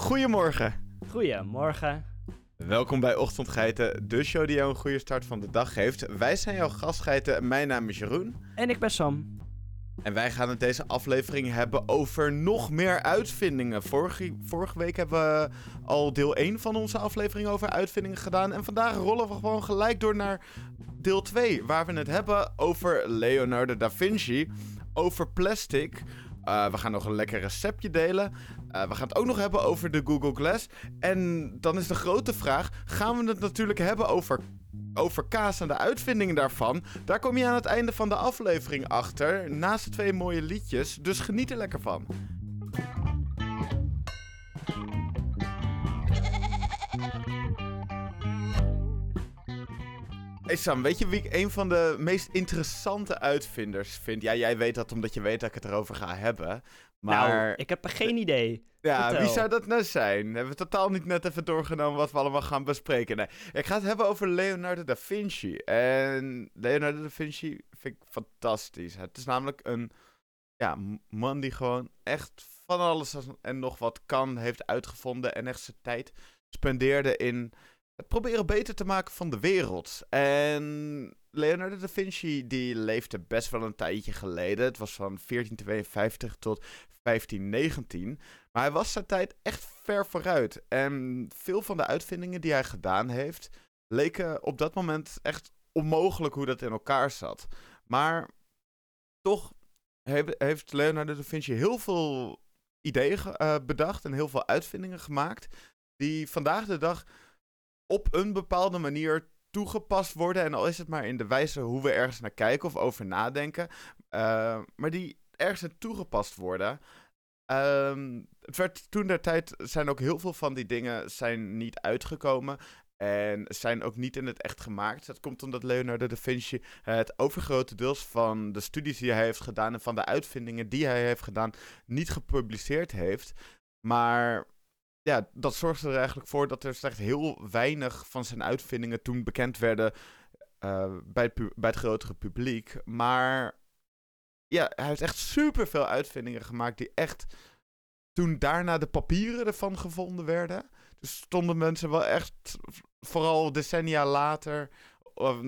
Goedemorgen. Goedemorgen. Welkom bij Ochtendgeiten, de show die jou een goede start van de dag geeft. Wij zijn jouw gastgeiten, mijn naam is Jeroen. En ik ben Sam. En wij gaan het deze aflevering hebben over nog meer uitvindingen. Vorige, vorige week hebben we al deel 1 van onze aflevering over uitvindingen gedaan. En vandaag rollen we gewoon gelijk door naar deel 2, waar we het hebben over Leonardo da Vinci, over plastic, uh, we gaan nog een lekker receptje delen. Uh, we gaan het ook nog hebben over de Google Glass. En dan is de grote vraag: gaan we het natuurlijk hebben over, over kaas en de uitvindingen daarvan? Daar kom je aan het einde van de aflevering achter. Naast twee mooie liedjes. Dus geniet er lekker van. Hey Sam, weet je wie ik een van de meest interessante uitvinders vind? Ja, jij weet dat omdat je weet dat ik het erover ga hebben. Maar... Nou, ik heb geen idee. Ja, wie zou dat nou zijn? Hebben we totaal niet net even doorgenomen wat we allemaal gaan bespreken. Nee, ik ga het hebben over Leonardo da Vinci. En Leonardo da Vinci vind ik fantastisch. Het is namelijk een ja, man die gewoon echt van alles en nog wat kan, heeft uitgevonden. En echt zijn tijd spendeerde in proberen beter te maken van de wereld. En Leonardo da Vinci die leefde best wel een tijdje geleden. Het was van 1452 tot 1519. Maar hij was zijn tijd echt ver vooruit. En veel van de uitvindingen die hij gedaan heeft, leken op dat moment echt onmogelijk hoe dat in elkaar zat. Maar toch heeft Leonardo da Vinci heel veel ideeën uh, bedacht en heel veel uitvindingen gemaakt. Die vandaag de dag op een bepaalde manier toegepast worden. En al is het maar in de wijze hoe we ergens naar kijken of over nadenken. Uh, maar die ergens toegepast worden. Um, het werd toen der tijd zijn ook heel veel van die dingen zijn niet uitgekomen. En zijn ook niet in het echt gemaakt. Dat komt omdat Leonardo da Vinci het overgrote deels van de studies die hij heeft gedaan en van de uitvindingen die hij heeft gedaan niet gepubliceerd heeft. Maar ja, dat zorgde er eigenlijk voor dat er slechts heel weinig van zijn uitvindingen toen bekend werden uh, bij, het bij het grotere publiek. Maar ja, hij heeft echt super veel uitvindingen gemaakt die echt toen daarna de papieren ervan gevonden werden. Dus stonden mensen wel echt, vooral decennia later, of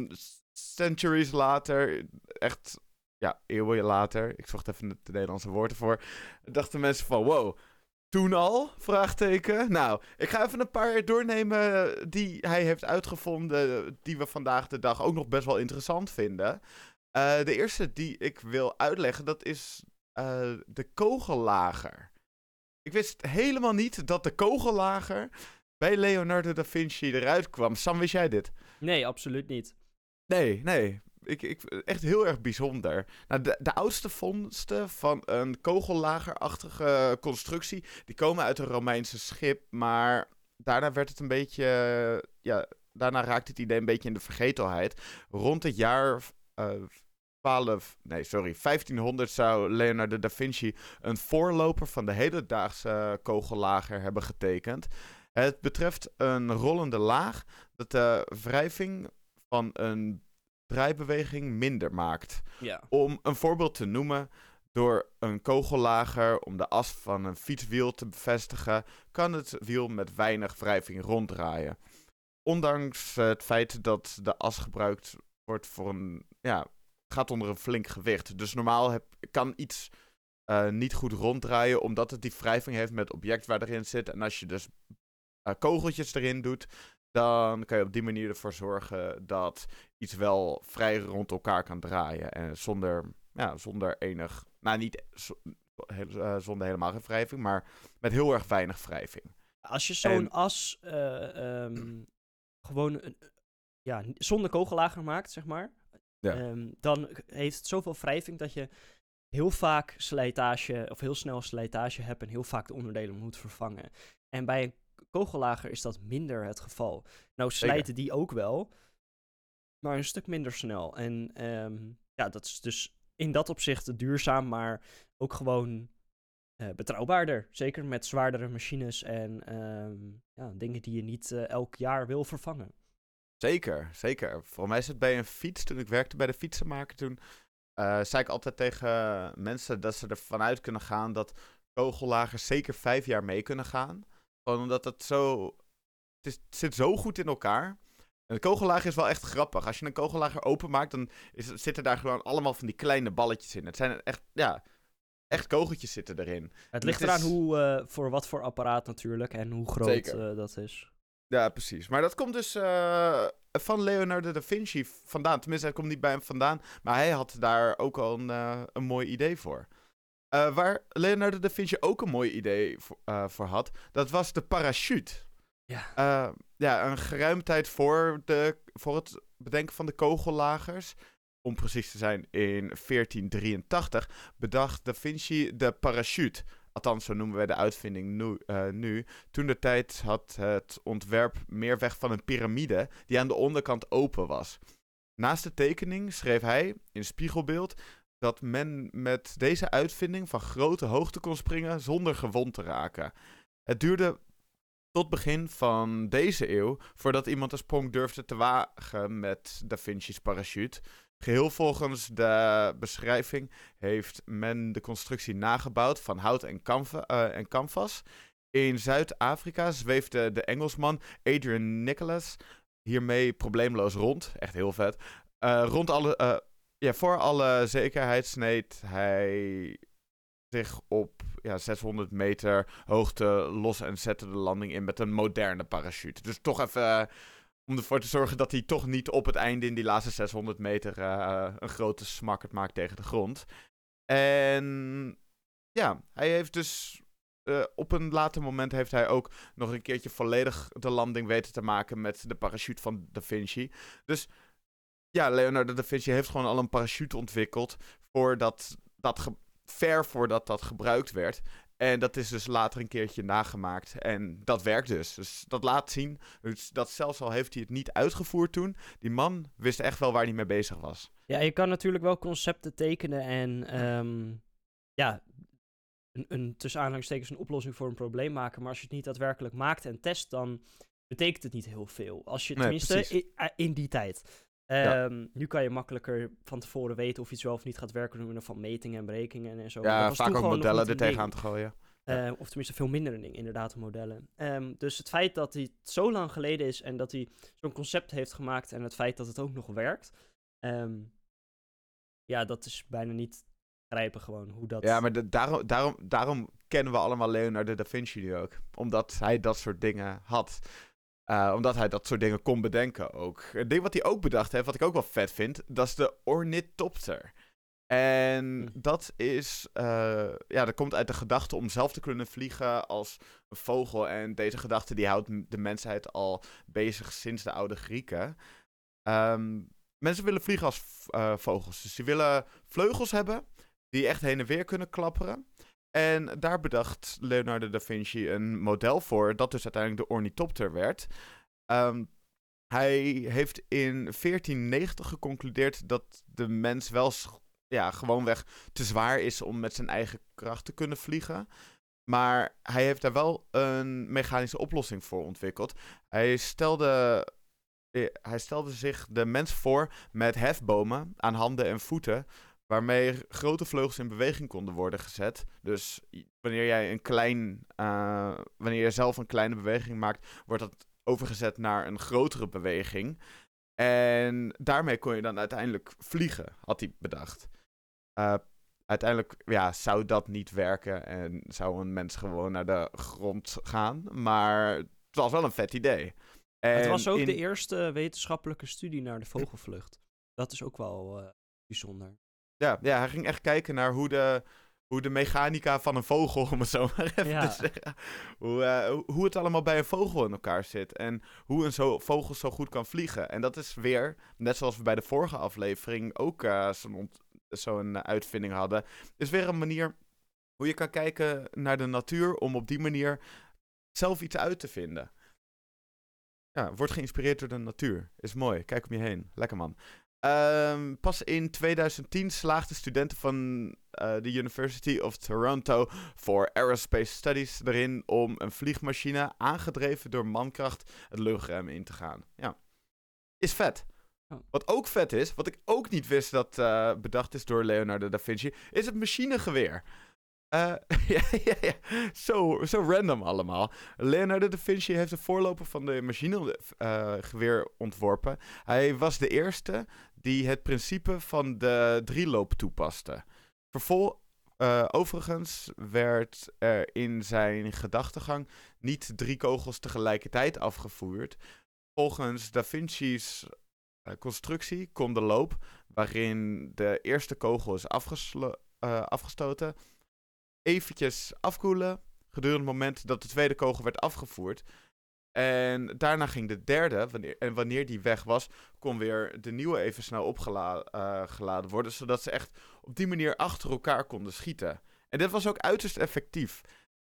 centuries later, echt, ja, eeuwen later, ik zocht even de Nederlandse woorden voor, dachten mensen van, wow, toen al? Vraagteken. Nou, ik ga even een paar doornemen die hij heeft uitgevonden, die we vandaag de dag ook nog best wel interessant vinden. Uh, de eerste die ik wil uitleggen, dat is uh, de kogellager. Ik wist helemaal niet dat de kogellager bij Leonardo da Vinci eruit kwam. Sam, wist jij dit? Nee, absoluut niet. Nee, nee. Ik, echt heel erg bijzonder. Nou, de, de oudste vondsten van een kogellagerachtige constructie, die komen uit een Romeinse schip, maar daarna werd het een beetje, ja, daarna raakte het idee een beetje in de vergetelheid. Rond het jaar uh, 12, nee, sorry, 1500 zou Leonardo da Vinci een voorloper van de hedendaagse kogellager hebben getekend. Het betreft een rollende laag dat de wrijving van een draaibeweging minder maakt. Ja. Om een voorbeeld te noemen, door een kogellager om de as van een fietswiel te bevestigen, kan het wiel met weinig wrijving ronddraaien. Ondanks het feit dat de as gebruikt wordt voor een, ja, gaat onder een flink gewicht. Dus normaal heb, kan iets uh, niet goed ronddraaien, omdat het die wrijving heeft met het object waar erin zit. En als je dus uh, kogeltjes erin doet, dan kan je op die manier ervoor zorgen dat iets wel vrij rond elkaar kan draaien. En zonder, ja, zonder enig, nou niet uh, zonder helemaal geen wrijving, maar met heel erg weinig wrijving. Als je zo'n as um, gewoon ja, zonder kogellager maakt, zeg maar. Ja. Ehm, dan heeft het zoveel wrijving dat je heel vaak slijtage, of heel snel slijtage hebt en heel vaak de onderdelen moet vervangen. En bij een kogellager is dat minder het geval. Nou slijten die ook wel, maar een stuk minder snel. En um, ja, dat is dus in dat opzicht duurzaam, maar ook gewoon uh, betrouwbaarder. Zeker met zwaardere machines en um, ja, dingen die je niet uh, elk jaar wil vervangen. Zeker, zeker. Voor mij is het bij een fiets. Toen ik werkte bij de fietsenmaker, toen uh, zei ik altijd tegen mensen dat ze ervan uit kunnen gaan dat kogellagers zeker vijf jaar mee kunnen gaan. Gewoon omdat het zo... Het, is, het zit zo goed in elkaar. En de kogellager is wel echt grappig. Als je een kogellager openmaakt, dan is, zitten daar gewoon allemaal van die kleine balletjes in. Het zijn echt, ja, echt kogeltjes zitten erin. Het ligt eraan hoe, uh, voor wat voor apparaat natuurlijk en hoe groot uh, dat is. Ja, precies. Maar dat komt dus uh, van Leonardo da Vinci vandaan. Tenminste, hij komt niet bij hem vandaan. Maar hij had daar ook al een, een mooi idee voor. Waar Leonardo da Vinci ook een mooi idee voor, voor had, dat was de parachute. Ja. ja, een geruime tijd voor, de, voor het bedenken van de kogellagers om precies te zijn, in 1483 bedacht Da Vinci de parachute. Althans, zo noemen wij de uitvinding nu. Uh, nu. Toen de tijd had het ontwerp meer weg van een piramide die aan de onderkant open was. Naast de tekening schreef hij in spiegelbeeld dat men met deze uitvinding van grote hoogte kon springen zonder gewond te raken. Het duurde tot begin van deze eeuw voordat iemand een sprong durfde te wagen met Da Vinci's parachute. Geheel volgens de beschrijving heeft men de constructie nagebouwd van hout en, uh, en canvas. In Zuid-Afrika zweefde de Engelsman Adrian Nicholas hiermee probleemloos rond. Echt heel vet. Uh, rond alle, uh, ja, voor alle zekerheid sneed hij zich op ja, 600 meter hoogte los en zette de landing in met een moderne parachute. Dus toch even om ervoor te zorgen dat hij toch niet op het einde in die laatste 600 meter uh, een grote smakkert maakt tegen de grond. En ja, hij heeft dus uh, op een later moment heeft hij ook nog een keertje volledig de landing weten te maken met de parachute van Da Vinci. Dus ja, Leonardo da Vinci heeft gewoon al een parachute ontwikkeld voordat dat ver voordat dat gebruikt werd. En dat is dus later een keertje nagemaakt. En dat werkt dus. Dus dat laat zien. Dus dat zelfs al heeft hij het niet uitgevoerd toen. Die man wist echt wel waar hij mee bezig was. Ja, je kan natuurlijk wel concepten tekenen en um, ja, een, een tussen aanhalingstekens een oplossing voor een probleem maken. Maar als je het niet daadwerkelijk maakt en test, dan betekent het niet heel veel. Als je tenminste in, eh, in, die tijd. Um, Nu kan je makkelijker van tevoren weten of iets wel of niet gaat werken door middel van metingen en berekingen en zo. Ja, vaak ook modellen er tegenaan te gooien. Uh, of tenminste veel minder een ding, inderdaad, modellen. Um, dus het feit dat hij zo lang geleden is en dat hij zo'n concept heeft gemaakt en het feit dat het ook nog werkt, um, ja, dat is bijna niet grijpen gewoon hoe dat... Ja, maar de, daarom, daarom, daarom kennen we allemaal Leonardo da Vinci nu ook. Omdat hij dat soort dingen had. Uh, omdat hij dat soort dingen kon bedenken ook. Een ding wat hij ook bedacht heeft, wat ik ook wel vet vind, dat is de ornithopter. En hm. dat is, uh, ja, dat komt uit de gedachte om zelf te kunnen vliegen als een vogel. En deze gedachte die houdt de mensheid al bezig sinds de oude Grieken. Um, mensen willen vliegen als uh, vogels. Dus ze willen vleugels hebben die echt heen en weer kunnen klapperen. En daar bedacht Leonardo da Vinci een model voor, dat dus uiteindelijk de ornithopter werd. Um, hij heeft in 1490 geconcludeerd dat de mens wel ja, gewoonweg te zwaar is om met zijn eigen kracht te kunnen vliegen. Maar hij heeft daar wel een mechanische oplossing voor ontwikkeld. Hij stelde, eh, hij stelde zich de mens voor met hefbomen aan handen en voeten. Waarmee grote vleugels in beweging konden worden gezet. Dus wanneer jij een klein. Uh, wanneer je zelf een kleine beweging maakt, wordt dat overgezet naar een grotere beweging. En daarmee kon je dan uiteindelijk vliegen, had hij bedacht. Uh, uiteindelijk ja, zou dat niet werken en zou een mens gewoon naar de grond gaan. Maar het was wel een vet idee. En het was ook de eerste wetenschappelijke studie naar de vogelvlucht. Dat is ook wel uh, bijzonder. Ja, ja, hij ging echt kijken naar hoe de, hoe de mechanica van een vogel, om het zo maar even te zeggen. Hoe, uh, hoe het allemaal bij een vogel in elkaar zit. En hoe een zo, vogel zo goed kan vliegen. En dat is weer, net zoals we bij de vorige aflevering ook uh, zo'n zo'n eh, uitvinding hadden. Is weer een manier hoe je kan kijken naar de natuur om op die manier zelf iets uit te vinden. Ja, wordt geïnspireerd door de natuur. Is mooi. Kijk om je heen. Lekker man. Um, pas in 2010 slaagden studenten van uh, de University of Toronto voor Aerospace Studies erin om een vliegmachine aangedreven door mankracht het luchtruim in te gaan. Ja. Is vet. Oh. Wat ook vet is, wat ik ook niet wist dat uh, bedacht is door Leonardo da Vinci, is het machinegeweer. Uh, ja, ja, ja. Zo, zo random allemaal. Leonardo da Vinci heeft de voorloper van de machinegeweer ontworpen. Hij was de eerste die het principe van de drieloop toepaste. Vervol, uh, overigens werd er in zijn gedachtegang niet drie kogels tegelijkertijd afgevoerd. Volgens Da Vinci's uh, constructie kon de loop, waarin de eerste kogel is uh, afgestoten, eventjes afkoelen gedurende het moment dat de tweede kogel werd afgevoerd. En daarna ging de derde, wanneer, en wanneer die weg was, kon weer de nieuwe even snel opgeladen worden, zodat ze echt op die manier achter elkaar konden schieten. En dit was ook uiterst effectief.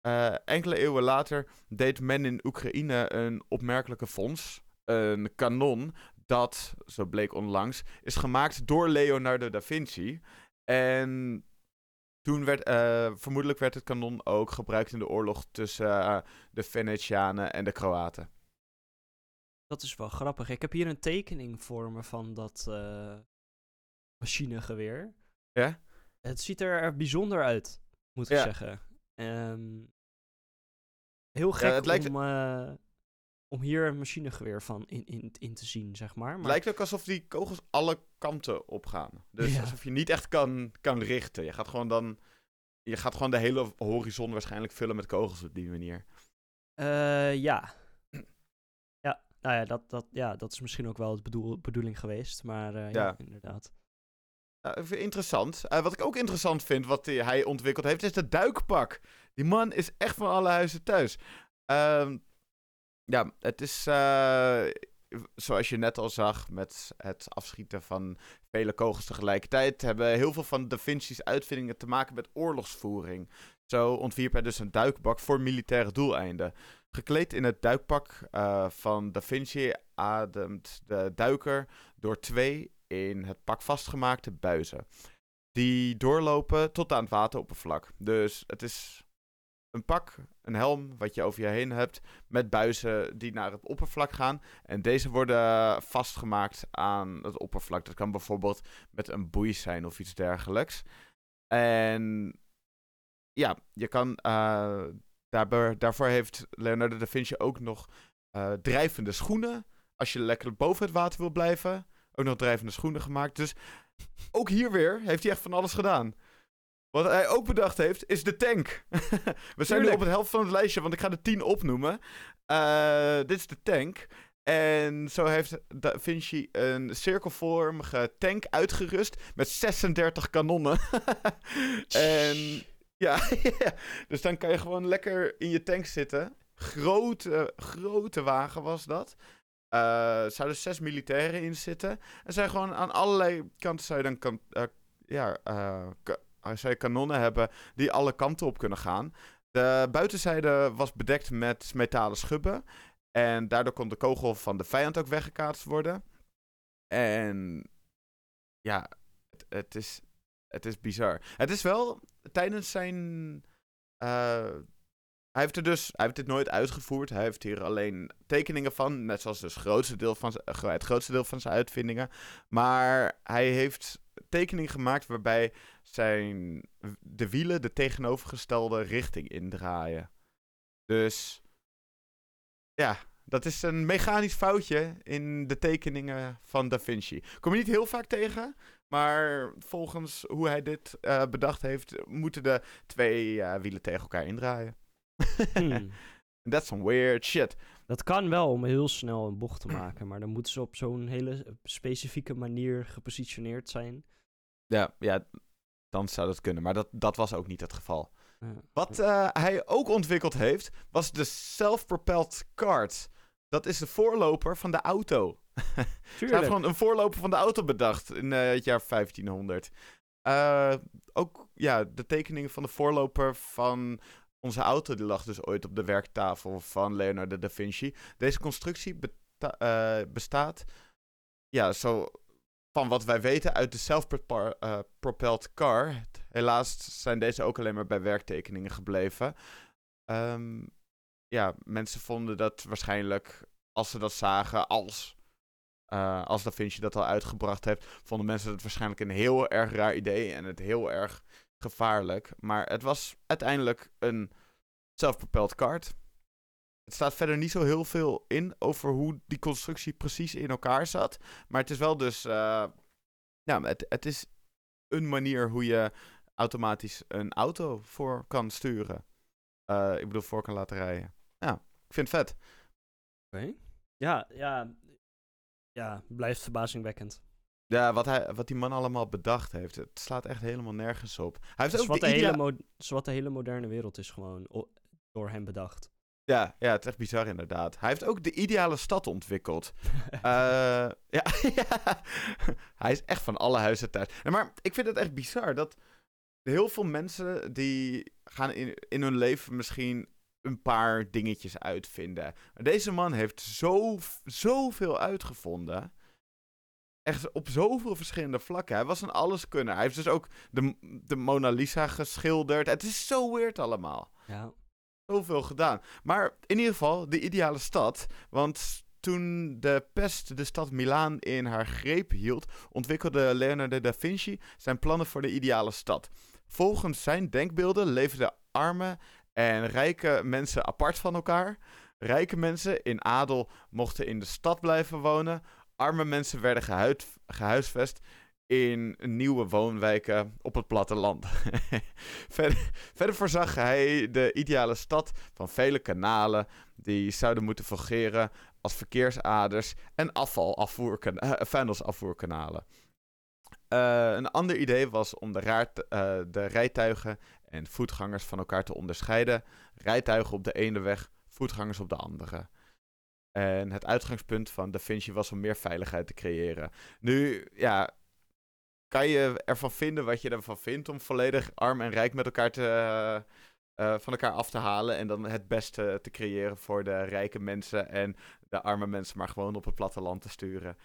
Uh, enkele eeuwen later deed men in Oekraïne een opmerkelijke fonds. Een kanon dat, zo bleek onlangs, is gemaakt door Leonardo da Vinci. En toen werd, uh, vermoedelijk werd het kanon ook gebruikt in de oorlog tussen uh, de Venetianen en de Kroaten. Dat is wel grappig. Ik heb hier een tekening voor me van dat uh, machinegeweer. Ja? Het ziet er bijzonder uit, moet ik zeggen. Um, heel gek ja, het lijkt... om, hier een machinegeweer van in, in, in te zien, zeg maar. maar... Het lijkt ook alsof die kogels alle kanten opgaan. Dus alsof je niet echt kan, kan richten. Je gaat gewoon dan... Je gaat gewoon de hele horizon waarschijnlijk vullen met kogels op die manier. Uh, ja. ja, nou ja dat, dat, ja, dat is misschien ook wel het bedoel, bedoeling geweest. Maar uh, ja. ja. inderdaad. Uh, interessant. Uh, wat ik ook interessant vind, wat hij ontwikkeld heeft, is de duikpak. Die man is echt van alle huizen thuis. Uh, ja, het is uh, zoals je net al zag met het afschieten van vele kogels tegelijkertijd, hebben heel veel van Da Vinci's uitvindingen te maken met oorlogsvoering. Zo ontwierp hij dus een duikbak voor militaire doeleinden. Gekleed in het duikpak uh, van Da Vinci ademt de duiker door twee in het pak vastgemaakte buizen. Die doorlopen tot aan het wateroppervlak. Dus het is een pak, een helm wat je over je heen hebt, met buizen die naar het oppervlak gaan. En deze worden vastgemaakt aan het oppervlak. Dat kan bijvoorbeeld met een boei zijn of iets dergelijks. En ja, je kan. Uh, daarvoor heeft Leonardo da Vinci ook nog uh, drijvende schoenen. Als je lekker boven het water wil blijven. Ook nog drijvende schoenen gemaakt. Dus ook hier weer heeft hij echt van alles gedaan. Wat hij ook bedacht heeft, is de tank. We zijn nu op het helft van het lijstje, want ik ga de 10 opnoemen. Uh, dit is de tank. En zo heeft Da Vinci een cirkelvormige tank uitgerust met 36 kanonnen. en ja, dus dan kan je gewoon lekker in je tank zitten. Grote, grote wagen was dat. Uh, er zouden zes militairen in zitten. En zijn gewoon aan allerlei kanten zou je dan kan, uh, ja, uh, als zij kanonnen hebben die alle kanten op kunnen gaan. De buitenzijde was bedekt met metalen schubben. En daardoor kon de kogel van de vijand ook weggekaatst worden. En ja, het, het, is, het is bizar. Het is wel tijdens zijn. Uh, hij heeft, er dus, hij heeft dit nooit uitgevoerd. Hij heeft hier alleen tekeningen van. Net zoals dus grootste deel van, het grootste deel van zijn uitvindingen. Maar hij heeft tekening gemaakt waarbij zijn de wielen de tegenovergestelde richting indraaien. Dus ja, dat is een mechanisch foutje in de tekeningen van Da Vinci. Kom je niet heel vaak tegen, maar volgens hoe hij dit uh, bedacht heeft, moeten de twee uh, wielen tegen elkaar indraaien. Hmm. That's some weird shit. Dat kan wel om heel snel een bocht te maken, maar dan moeten ze op zo'n hele specifieke manier gepositioneerd zijn. Ja, ja, dan zou dat kunnen. Maar dat, dat was ook niet het geval. Wat uh, hij ook ontwikkeld heeft, was de self-propelled cart. Dat is de voorloper van de auto. Hij heeft gewoon een voorloper van de auto bedacht in uh, het jaar 1500. Uh, eh, ook ja, de tekeningen van de voorloper van onze auto, die lag dus ooit op de werktafel van Leonardo da Vinci. Deze constructie bestaat ja, zo van wat wij weten uit de self-propelled car. Helaas zijn deze ook alleen maar bij werktekeningen gebleven. Um, ja, mensen vonden dat waarschijnlijk, als ze dat zagen, als, uh, als Da Vinci dat al uitgebracht heeft, vonden mensen het waarschijnlijk een heel erg raar idee en het heel erg gevaarlijk. Maar het was uiteindelijk een zelfpropelled kart. Het staat verder niet zo heel veel in over hoe die constructie precies in elkaar zat. Maar het is wel dus. Uh, het, het is een manier hoe je automatisch een auto voor kan sturen. Uh, ik bedoel, voor kan laten rijden. Ja, ik vind het vet. Oké. Ja, ja. Ja, blijft verbazingwekkend. Ja, wat, hij, wat die man allemaal bedacht heeft, het slaat echt helemaal nergens op. Hij heeft ook wat, de, hele wat de hele moderne wereld is gewoon door hem bedacht. Ja, ja, het is echt bizar inderdaad. Hij heeft ook de ideale stad ontwikkeld. uh, ja, hij is echt van alle huizen thuis. Maar ik vind het echt bizar dat heel veel mensen die gaan in, in hun leven misschien een paar dingetjes uitvinden. Deze man heeft zo, zoveel uitgevonden. Echt op zoveel verschillende vlakken. Hij was een alleskunner. Hij heeft dus ook de, de Mona Lisa geschilderd. Het is zo weird allemaal. Ja. Zoveel gedaan. Maar in ieder geval, de ideale stad. Want toen de pest de stad Milaan in haar greep hield, ontwikkelde Leonardo da Vinci zijn plannen voor de ideale stad. Volgens zijn denkbeelden leefden arme en rijke mensen apart van elkaar. Rijke mensen in adel mochten in de stad blijven wonen. Arme mensen werden gehuisvest in nieuwe woonwijken op het platteland. verder, verder voorzag hij de ideale stad van vele kanalen die zouden moeten fungeren als verkeersaders en afvalafvoerkana- uh, vuilnisafvoerkanalen. Uh, een ander idee was om de, uh, de rijtuigen en voetgangers van elkaar te onderscheiden. Rijtuigen op de ene weg, voetgangers op de andere. En het uitgangspunt van Da Vinci was om meer veiligheid te creëren. Nu, ja, kan je ervan vinden wat je ervan vindt om volledig arm en rijk met elkaar te, uh, van elkaar af te halen. En dan het beste te creëren voor de rijke mensen en de arme mensen maar gewoon op het platteland te sturen.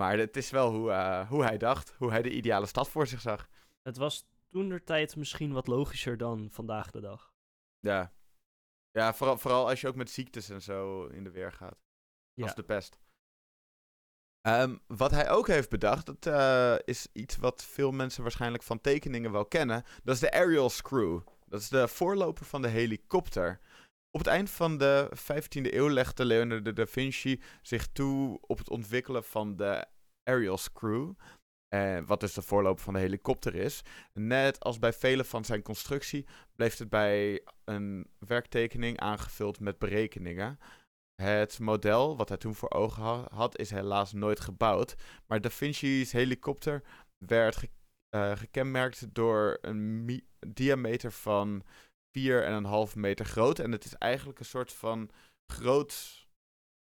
Maar het is wel hoe, uh, hoe hij dacht, hoe hij de ideale stad voor zich zag. Het was toen de tijd misschien wat logischer dan vandaag de dag. Ja, ja vooral, vooral als je ook met ziektes en zo in de weer gaat. Ja. Als de pest. Um, wat hij ook heeft bedacht, dat uh, is iets wat veel mensen waarschijnlijk van tekeningen wel kennen. Dat is de aerial screw. Dat is de voorloper van de helikopter. Op het eind van de 15e eeuw legde Leonardo da Vinci zich toe op het ontwikkelen van de aerial screw. Uh, wat dus de voorloper van de helikopter is. Net als bij vele van zijn constructie bleef het bij een werktekening aangevuld met berekeningen. Het model, wat hij toen voor ogen had, is helaas nooit gebouwd. Maar Da Vinci's helikopter werd ge uh, gekenmerkt door een diameter van 4,5 meter groot. En het is eigenlijk een soort van groot.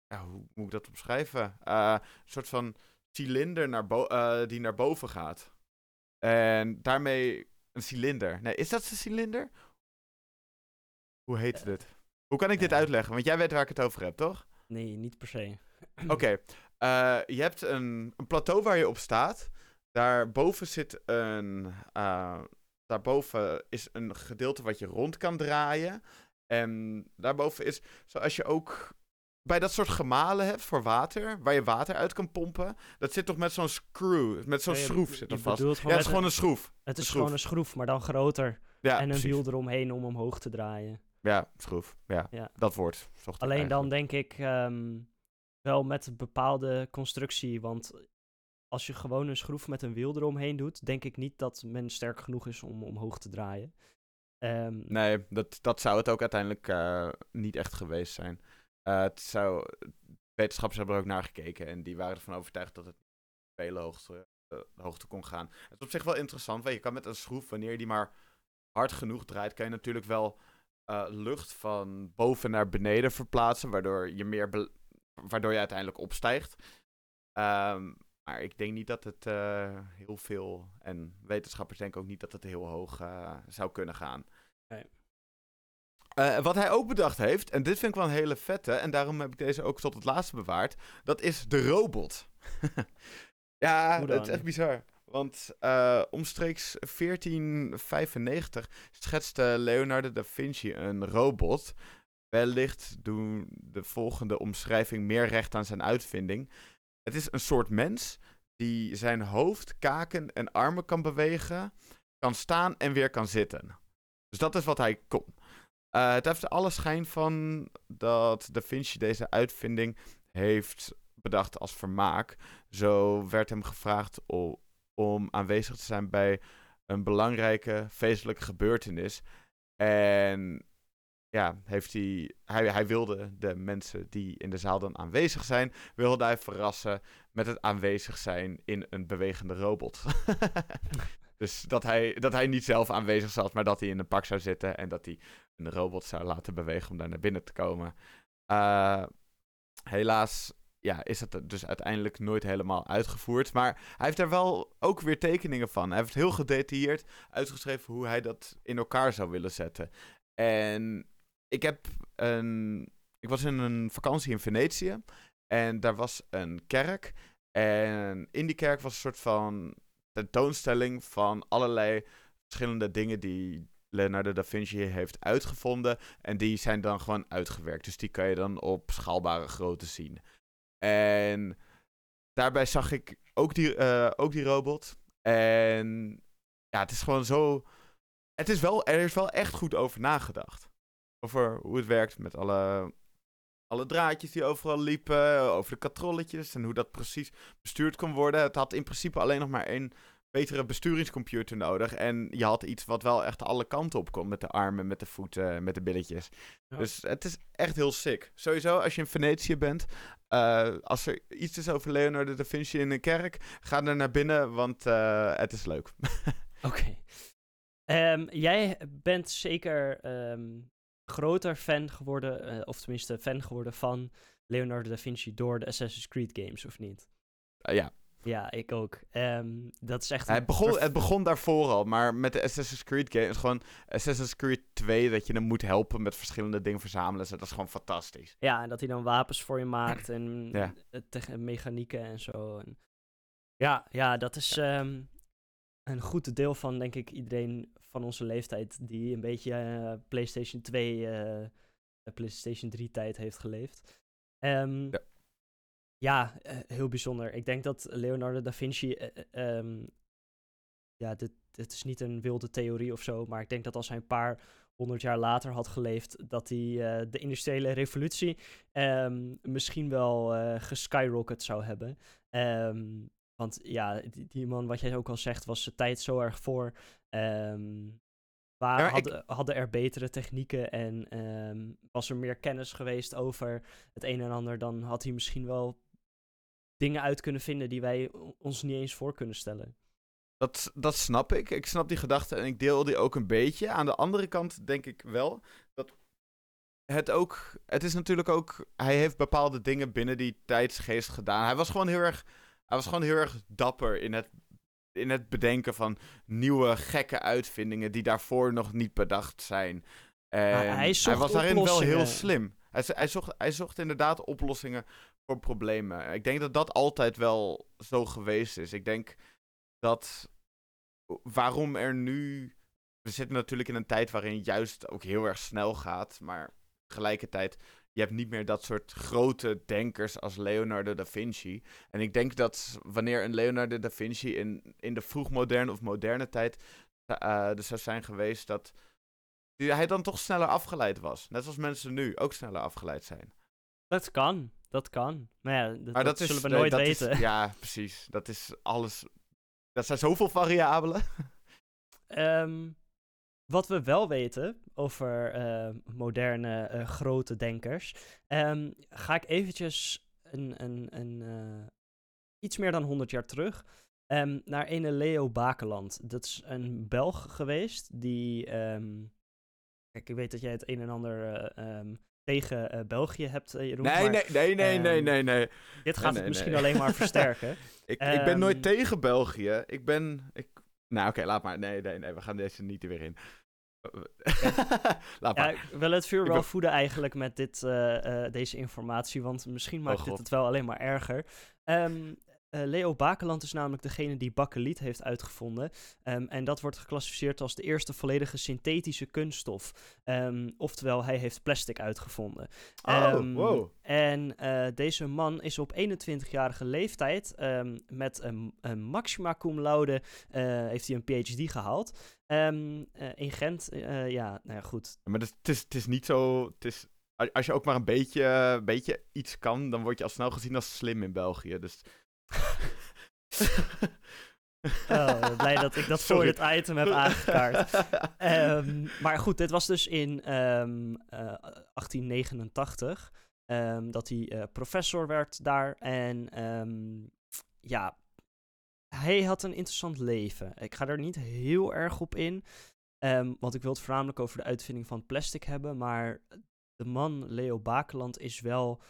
Ja, hoe moet ik dat omschrijven? Uh, een soort van cilinder naar uh, die naar boven gaat. En daarmee een cilinder. Nee, is dat een cilinder? Hoe heet dit? Hoe kan ik dit uitleggen? Want jij weet waar ik het over heb, toch? Nee, niet per se. Oké. Uh, je hebt een, een, plateau waar je op staat. Daarboven zit een. Uh, daarboven is een gedeelte wat je rond kan draaien. En daarboven is, zoals je ook bij dat soort gemalen hebt voor water, waar je water uit kan pompen, dat zit toch met zo'n screw, met zo'n schroef zit er vast. Ja, het is gewoon een schroef. Het is gewoon een schroef, maar dan groter. Ja, en een wiel eromheen om omhoog te draaien. Ja, schroef. Ja, ja. dat woord. Alleen dan denk ik ehm, wel met een bepaalde constructie. Want als je gewoon een schroef met een wiel eromheen doet, denk ik niet dat men sterk genoeg is om omhoog te draaien. Um, nee, dat, dat zou het ook uiteindelijk uh, niet echt geweest zijn. Uh, het zou, wetenschappers hebben er ook naar gekeken en die waren ervan overtuigd dat het veel hoogte, uh, hoogte kon gaan. Het is op zich wel interessant, want je kan met een schroef, wanneer je die maar hard genoeg draait, kan je natuurlijk wel uh, lucht van boven naar beneden verplaatsen, waardoor je, meer waardoor je uiteindelijk opstijgt. Um, maar ik denk niet dat het uh, heel veel, en wetenschappers denken ook niet dat het heel hoog uh, zou kunnen gaan. Nee. Uh, wat hij ook bedacht heeft, en dit vind ik wel een hele vette, en daarom heb ik deze ook tot het laatste bewaard, dat is de robot. ja, dat is echt bizar. Want uh, omstreeks 1495 schetste Leonardo da Vinci een robot. Wellicht doen de volgende omschrijving meer recht aan zijn uitvinding. Het is een soort mens die zijn hoofd, kaken en armen kan bewegen, kan staan en weer kan zitten. Dus dat is wat hij kon. Uh, het heeft alle schijn van dat Da Vinci deze uitvinding heeft bedacht als vermaak. Zo werd hem gevraagd om, aanwezig te zijn bij een belangrijke feestelijke gebeurtenis. En ja, heeft hij, hij, hij wilde de mensen die in de zaal dan aanwezig zijn, wilde hij verrassen met het aanwezig zijn in een bewegende robot. dus dat hij, dat hij niet zelf aanwezig zat, maar dat hij in een pak zou zitten en dat hij een robot zou laten bewegen om daar naar binnen te komen. Uh, helaas ja, is het dus uiteindelijk nooit helemaal uitgevoerd. Maar hij heeft er wel ook weer tekeningen van. Hij heeft heel gedetailleerd uitgeschreven hoe hij dat in elkaar zou willen zetten. En ik heb een. Ik was in een vakantie in Venetië. En daar was een kerk. En in die kerk was een soort van tentoonstelling van allerlei verschillende dingen die Leonardo da Vinci heeft uitgevonden. En die zijn dan gewoon uitgewerkt. Dus die kan je dan op schaalbare grootte zien. En daarbij zag ik ook die, uh, ook die robot. En ja, het is gewoon zo. Het is wel, er is wel echt goed over nagedacht. Over hoe het werkt met alle, alle draadjes die overal liepen. Over de katrolletjes en hoe dat precies bestuurd kon worden. Het had in principe alleen nog maar één betere besturingscomputer nodig. En je had iets wat wel echt alle kanten op kon. Met de armen, met de voeten, met de billetjes. Dus het is echt heel sick. Sowieso, als je in Venetië bent. Uh, als er iets is over Leonardo da Vinci in een kerk. Ga er naar binnen, want uh, het is leuk. Oké. Okay. Um, jij bent zeker um, groter fan geworden. Uh, of tenminste fan geworden van Leonardo da Vinci door de Assassin's Creed games, of niet? ja, ja, ik ook. Um, dat is echt... Het begon, het begon daarvoor al, maar met de Assassin's Creed game is gewoon Assassin's Creed 2 dat je hem moet helpen met verschillende dingen verzamelen. dat is gewoon fantastisch. Ja, en dat hij dan wapens voor je maakt en ja. mechanieken en zo. En ja, ja, dat is um, een goed deel van, denk ik, iedereen van onze leeftijd die een beetje uh, PlayStation 2, uh, eh, PlayStation 3 tijd heeft geleefd. Um, ja. Ja, uh, heel bijzonder. Ik denk dat Leonardo da Vinci. Uh, um, ja, dit, dit is niet een wilde theorie of zo. Maar ik denk dat als hij een paar honderd jaar later had geleefd. dat hij uh, de industriële revolutie. Um, misschien wel uh, geskyrocket zou hebben. Um, want ja, die, die, man, wat jij ook al zegt, was zijn tijd zo erg voor. Um, waar ja, hadden, ik... hadden, er betere technieken en was er meer kennis geweest over het een en ander, dan had hij misschien wel dingen uit kunnen vinden die wij ons niet eens voor kunnen stellen. Dat, dat snap ik. Ik snap die gedachte en ik deel die ook een beetje. Aan de andere kant denk ik wel dat het ook. Het is natuurlijk ook. Hij heeft bepaalde dingen binnen die tijdsgeest gedaan. Hij was gewoon heel erg. Hij was gewoon heel erg dapper in het, in het bedenken van nieuwe gekke uitvindingen die daarvoor nog niet bedacht zijn. En hij, hij, was daarin wel heel slim. Hij, hij, zocht, hij zocht inderdaad oplossingen voor problemen. Ik denk dat dat altijd wel zo geweest is. Ik denk dat waarom er nu. We zitten natuurlijk in een tijd waarin juist ook heel erg snel gaat. Maar tegelijkertijd, je hebt niet meer dat soort grote denkers als Leonardo da Vinci. En ik denk dat wanneer een Leonardo da Vinci in, in de vroegmoderne of moderne tijd uh, dus zou zijn geweest, dat hij dan toch sneller afgeleid was. Net zoals mensen nu ook sneller afgeleid zijn. Dat kan. Dat kan. Maar ja, dat, maar dat, zullen we nooit weten. ja, precies. Dat is alles. Dat zijn zoveel variabelen. Um, wat we wel weten over uh, moderne uh, grote denkers, um, ga ik eventjes een, een, een, uh, iets meer dan 100 jaar terug um, naar ene Leo Bakeland. Dat is een Belg geweest die. kijk, ik weet dat jij het een en ander tegen uh, België hebt, uh, Jeroen. Nee, maar, nee, nee, nee, um, nee, nee, nee. Dit gaat nee, het misschien alleen maar versterken. ik, um, ik ben nooit ehm, tegen België. Ik ben... Ik... Nou, oké, okay, laat maar. Nee, nee, nee, we gaan deze niet weer in. laat ja, ik wil het vuur wel voeden eigenlijk met dit, uh, deze informatie, want misschien maakt oh, dit het wel alleen maar erger. Um, Leo Bakeland is namelijk degene die bakkeliet heeft uitgevonden. Ehm, en dat wordt geclassificeerd als de eerste volledige synthetische kunststof. Um, oftewel, hij heeft plastic uitgevonden. Oh, um, wow. En uh, deze man is op 21-jarige leeftijd met een, een maxima cum laude uh, heeft hij een PhD gehaald. In Gent, ja, nou ja, goed. Maar het is, het is niet zo... Het is als je ook maar een beetje, beetje iets kan, dan word je al snel gezien als slim in België. Dus. Oh, blij dat ik dat voor dit item heb aangekaart. um, maar goed, dit was dus in um, uh, 1889 um, dat hij uh, professor werd daar. En ja, hij had een interessant leven. Ik ga er niet heel erg op in. want ik wil het voornamelijk over de uitvinding van plastic hebben. Maar de man Leo Bakeland is wel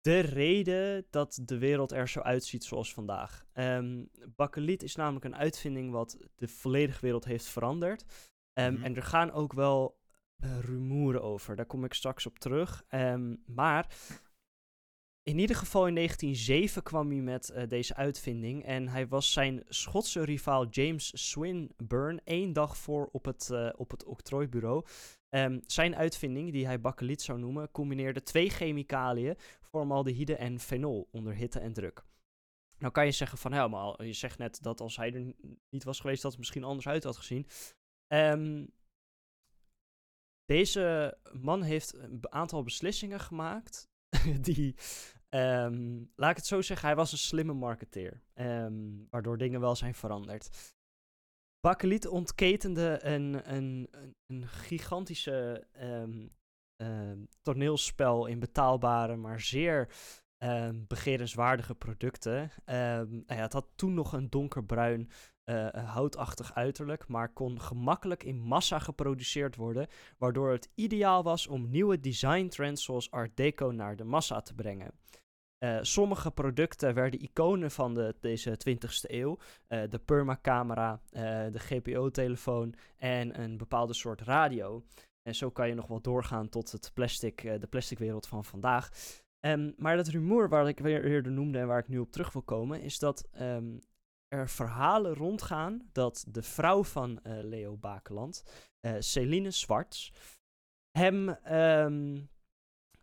de reden dat de wereld er zo uitziet zoals vandaag. Um, bakkeliet is namelijk een uitvinding wat de volledige wereld heeft veranderd. Um, mm-hmm. En er gaan ook wel uh, rumoeren over. Daar kom ik straks op terug. Um, maar in ieder geval in 1907 kwam hij met uh, deze uitvinding. En hij was zijn Schotse rivaal James Swinburne één dag voor op het, uh, op het octrooibureau. Um, zijn uitvinding, die hij bakkeliet zou noemen, combineerde twee chemicaliën, formaldehyde en fenol, onder hitte en druk. Nou kan je zeggen van, ja, maar je zegt net dat als hij er niet was geweest, dat het misschien anders uit had gezien. Um, deze man heeft een aantal beslissingen gemaakt die, um, laat ik het zo zeggen, hij was een slimme marketeer, waardoor dingen wel zijn veranderd. Bakkeliet ontketende een, een, een gigantische toneelspel in betaalbare, maar zeer um, begerenswaardige producten. nou ja, het had toen nog een donkerbruin, uh, houtachtig uiterlijk, maar kon gemakkelijk in massa geproduceerd worden, waardoor het ideaal was om nieuwe design trends zoals Art Deco naar de massa te brengen. Uh, sommige producten werden iconen van de, deze 20ste eeuw. Uh, de Perma-camera, de GPO-telefoon en een bepaalde soort radio. En zo kan je nog wel doorgaan tot het plastic, de plasticwereld van vandaag. Um, maar dat rumoer waar ik weer eerder noemde en waar ik nu op terug wil komen, is dat um, er verhalen rondgaan dat de vrouw van Leo Bakeland, Celine Zwarts, hem um,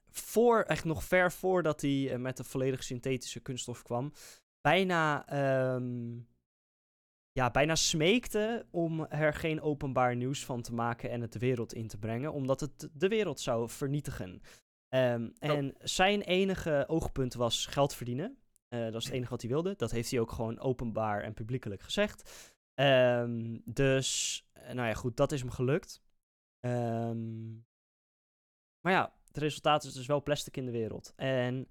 voor, echt nog ver voordat hij met de volledig synthetische kunststof kwam, bijna, ja, bijna smeekte om er geen openbaar nieuws van te maken en het de wereld in te brengen, omdat het de wereld zou vernietigen. Um, en zijn enige oogpunt was geld verdienen. Uh, dat is het enige wat hij wilde. Dat heeft hij ook gewoon openbaar en publiekelijk gezegd. Um, dus, eh, nou ja, goed, dat is hem gelukt. Um, maar ja, het resultaat is dus wel plastic in de wereld. En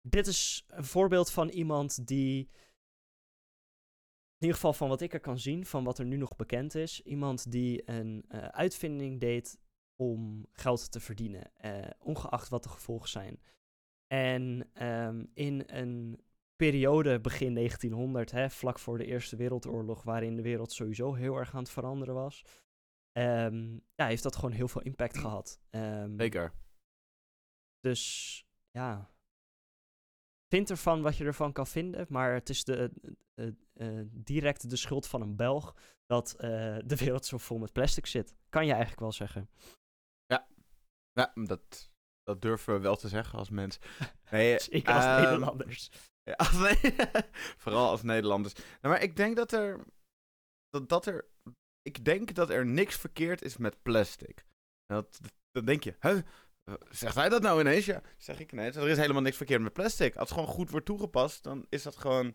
dit is een voorbeeld van iemand die, in ieder geval van wat ik er kan zien, van wat er nu nog bekend is, iemand die een uh, uitvinding deed om geld te verdienen, uh, ongeacht wat de gevolgen zijn. En um, in een periode begin 1900, hè, vlak voor de Eerste Wereldoorlog, waarin de wereld sowieso heel erg aan het veranderen was, Um, ja, heeft dat gewoon heel veel impact gehad. Um, Zeker. Dus ja, vind ervan wat je ervan kan vinden, maar het is de, uh, uh, direct de schuld van een Belg dat de wereld zo vol met plastic zit. Kan je eigenlijk wel zeggen. Ja, ja dat, dat durven we wel te zeggen als mens. Nee, ik als uh, Nederlanders. Ja, als vooral als Nederlanders. Nou, maar ik denk dat er, dat, dat er ik denk dat er niks verkeerd is met plastic. Dat, dan denk je, huh? Zegt hij dat nou ineens? Ja, zeg ik nee. Er is helemaal niks verkeerd met plastic. Als het gewoon goed wordt toegepast, dan is dat gewoon.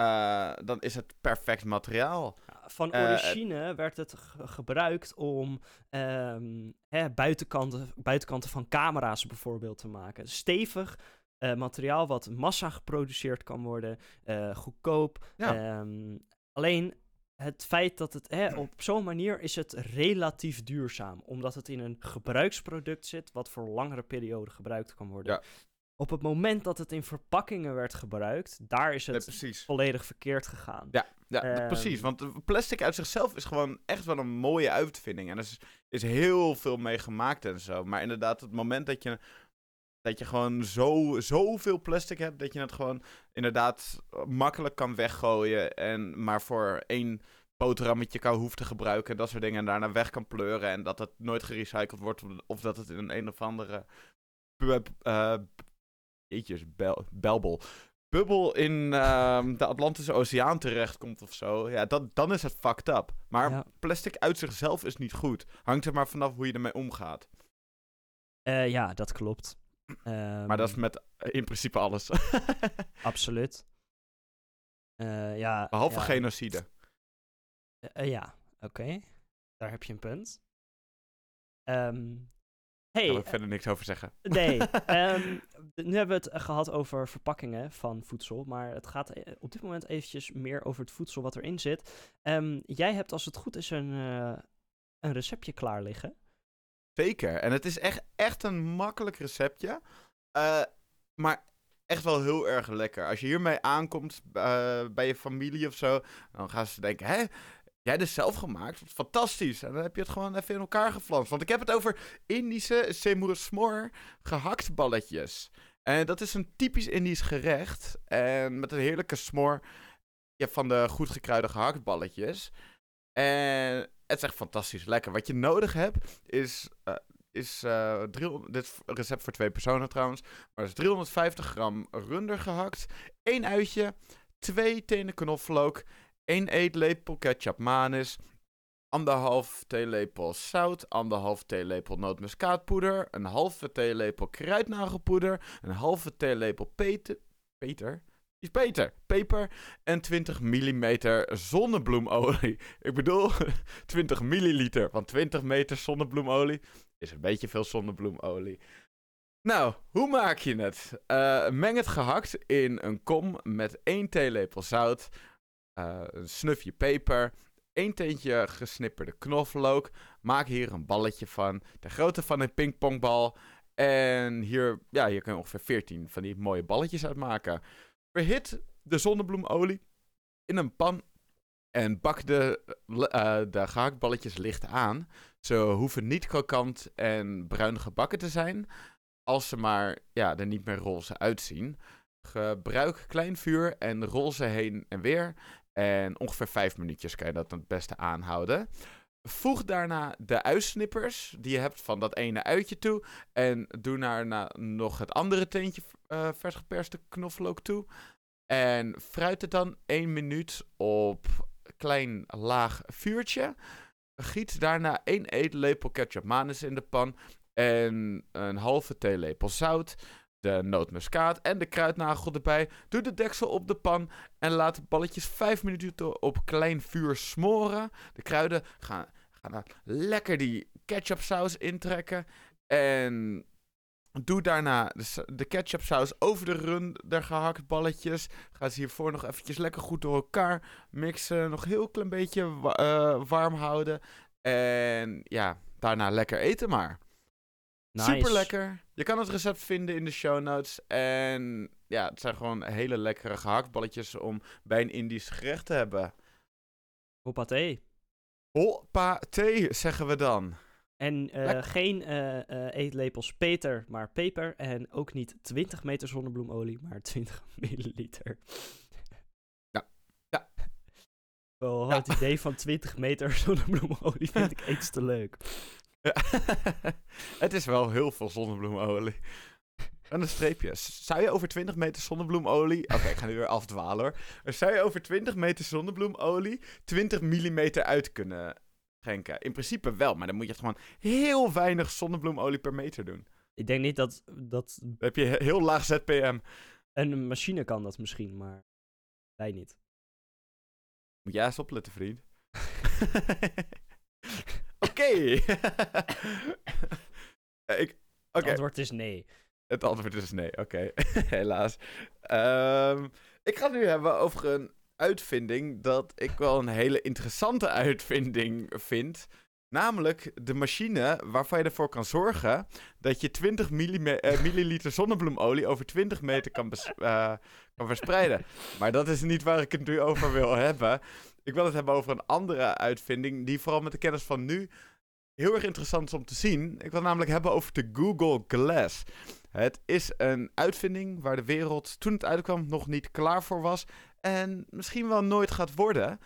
Uh, dan is het perfect materiaal. Van eh, origine werd het gebruikt om um, hè, buitenkanten, buitenkanten van camera's bijvoorbeeld te maken. Stevig uh, materiaal wat massa geproduceerd kan worden, goedkoop. Ja. Um, alleen het feit dat het hè, op zo'n manier is het relatief duurzaam. Omdat het in een gebruiksproduct zit wat voor langere periode gebruikt kan worden. Ja. Op het moment dat het in verpakkingen werd gebruikt, daar is het volledig verkeerd gegaan. Ja, ja uh, precies. Want plastic uit zichzelf is gewoon echt wel een mooie uitvinding. En er is, is heel veel mee gemaakt en zo. Maar inderdaad, het moment dat je dat je gewoon zo, zoveel plastic hebt dat je het gewoon inderdaad makkelijk kan weggooien. En maar voor één boterhammetje kan hoeft te gebruiken. Dat soort dingen. En daarna weg kan pleuren. En dat het nooit gerecycled wordt. Of dat het in een, een of andere. Uh, eetjes, bel, belbel. Bubbel in ehm, de Atlantische Oceaan terechtkomt of zo. Ja, dat, dan is het fucked up. Maar plastic uit zichzelf is niet goed. Hangt er maar vanaf hoe je ermee omgaat. Uh, ja, dat klopt. Maar dat is ehm, met in principe alles. absoluut. Uh, ja, Behalve genocide. Uh, ja, oké. Daar heb je een punt. Um, hey, Daar wil ik verder niks over zeggen. Nee. um, nu hebben we het gehad over verpakkingen van voedsel. Maar het gaat op dit moment eventjes meer over het voedsel wat erin zit. Um, jij hebt als het goed is een, een receptje klaar liggen. Zeker. En het is echt, echt een makkelijk receptje. Uh, maar echt wel heel erg lekker. Als je hiermee aankomt uh, bij je familie of zo, dan gaan ze denken: hè, jij dus zelf gemaakt? Fantastisch. En dan heb je het gewoon even in elkaar geflanst. Want ik heb het over Indische semur smor gehaktballetjes. En dat is een typisch Indisch gerecht. En met een heerlijke smor hebt van de goed gekruide gehaktballetjes. En het is echt fantastisch lekker. Wat je nodig hebt is, uh, is uh, dit recept voor twee personen trouwens, maar is 350 gram runder gehakt, één uitje, twee tenen knoflook, één eetlepel ketchup manis, anderhalf theelepel zout, anderhalf theelepel nootmuskaatpoeder, een halve theelepel kruidnagelpoeder, een halve theelepel peter, is beter. Peper en 20 mm zonnebloemolie. Ik bedoel 20 milliliter, want 20 meter zonnebloemolie is een beetje veel zonnebloemolie. Nou, hoe maak je het? Uh, meng het gehakt in een kom met 1 theelepel zout, uh, een snufje peper, 1 teentje gesnipperde knoflook. Maak hier een balletje van, de grootte van een pingpongbal. En hier, ja, hier kun je ongeveer 14 van die mooie balletjes uitmaken. Verhit de zonnebloemolie in een pan en bak de, uh, de gehaktballetjes licht aan. Ze hoeven niet krokant en bruin gebakken te zijn, als ze maar ja, er niet meer roze uitzien. Gebruik klein vuur en rol ze heen en weer. En ongeveer vijf minuutjes kan je dat het beste aanhouden. Voeg daarna de uitsnippers die je hebt van dat ene uitje toe. En doe daarna nog het andere teentje uh, vers geperste knoflook toe. En fruit het dan één minuut op klein laag vuurtje. Giet daarna één eetlepel ketchup manis in de pan. En een halve theelepel zout. De nootmuskaat en de kruidnagel erbij. Doe de deksel op de pan en laat de balletjes 5 minuten op klein vuur smoren. De kruiden gaan, gaan lekker die ketchupsaus intrekken. En Doe daarna de, de ketchupsaus over de run, der gehakt balletjes. Ga ze hiervoor nog eventjes lekker goed door elkaar mixen. Nog heel klein beetje uh, warm houden. En ja, daarna lekker eten maar. Nice. Super lekker. Je kan het recept vinden in de show notes. En ja, het zijn gewoon hele lekkere gehaktballetjes om bij een Indisch gerecht te hebben. Hoppaté. Hoppaté, zeggen we dan. En uh, geen uh, eetlepels peter, maar peper. En ook niet 20 meter zonnebloemolie, maar 20 milliliter. Ja. Ja. Ja. het idee van 20 meter zonnebloemolie vind ik iets te leuk. Ja. het is wel heel veel zonnebloemolie. En een streepje. Zou je over 20 meter zonnebloemolie. Oké, ik ga nu weer afdwalen hoor. Zou je over 20 meter zonnebloemolie 20 millimeter uit kunnen schenken? In principe wel, maar dan moet je gewoon heel weinig zonnebloemolie per meter doen. Ik denk niet dat... dat... Dan heb je heel laag ZPM. Een machine kan dat misschien, maar wij niet. Moet jij eens opletten, vriend. Oké. Ik... Het antwoord is nee. Het antwoord is nee, oké. Helaas. Um, ik ga het nu hebben over een uitvinding dat ik wel een hele interessante uitvinding vind. Namelijk de machine waarvan je ervoor kan zorgen dat je 20 uh, milliliter zonnebloemolie over 20 meter kan, uh, kan verspreiden. Maar dat is niet waar ik het nu over wil hebben. Ik wil het hebben over een andere uitvinding die vooral met de kennis van nu heel erg interessant is om te zien. Ik wil het namelijk hebben over de Google Glass. Het is een uitvinding waar de wereld toen het uitkwam nog niet klaar voor was. En misschien wel nooit gaat worden.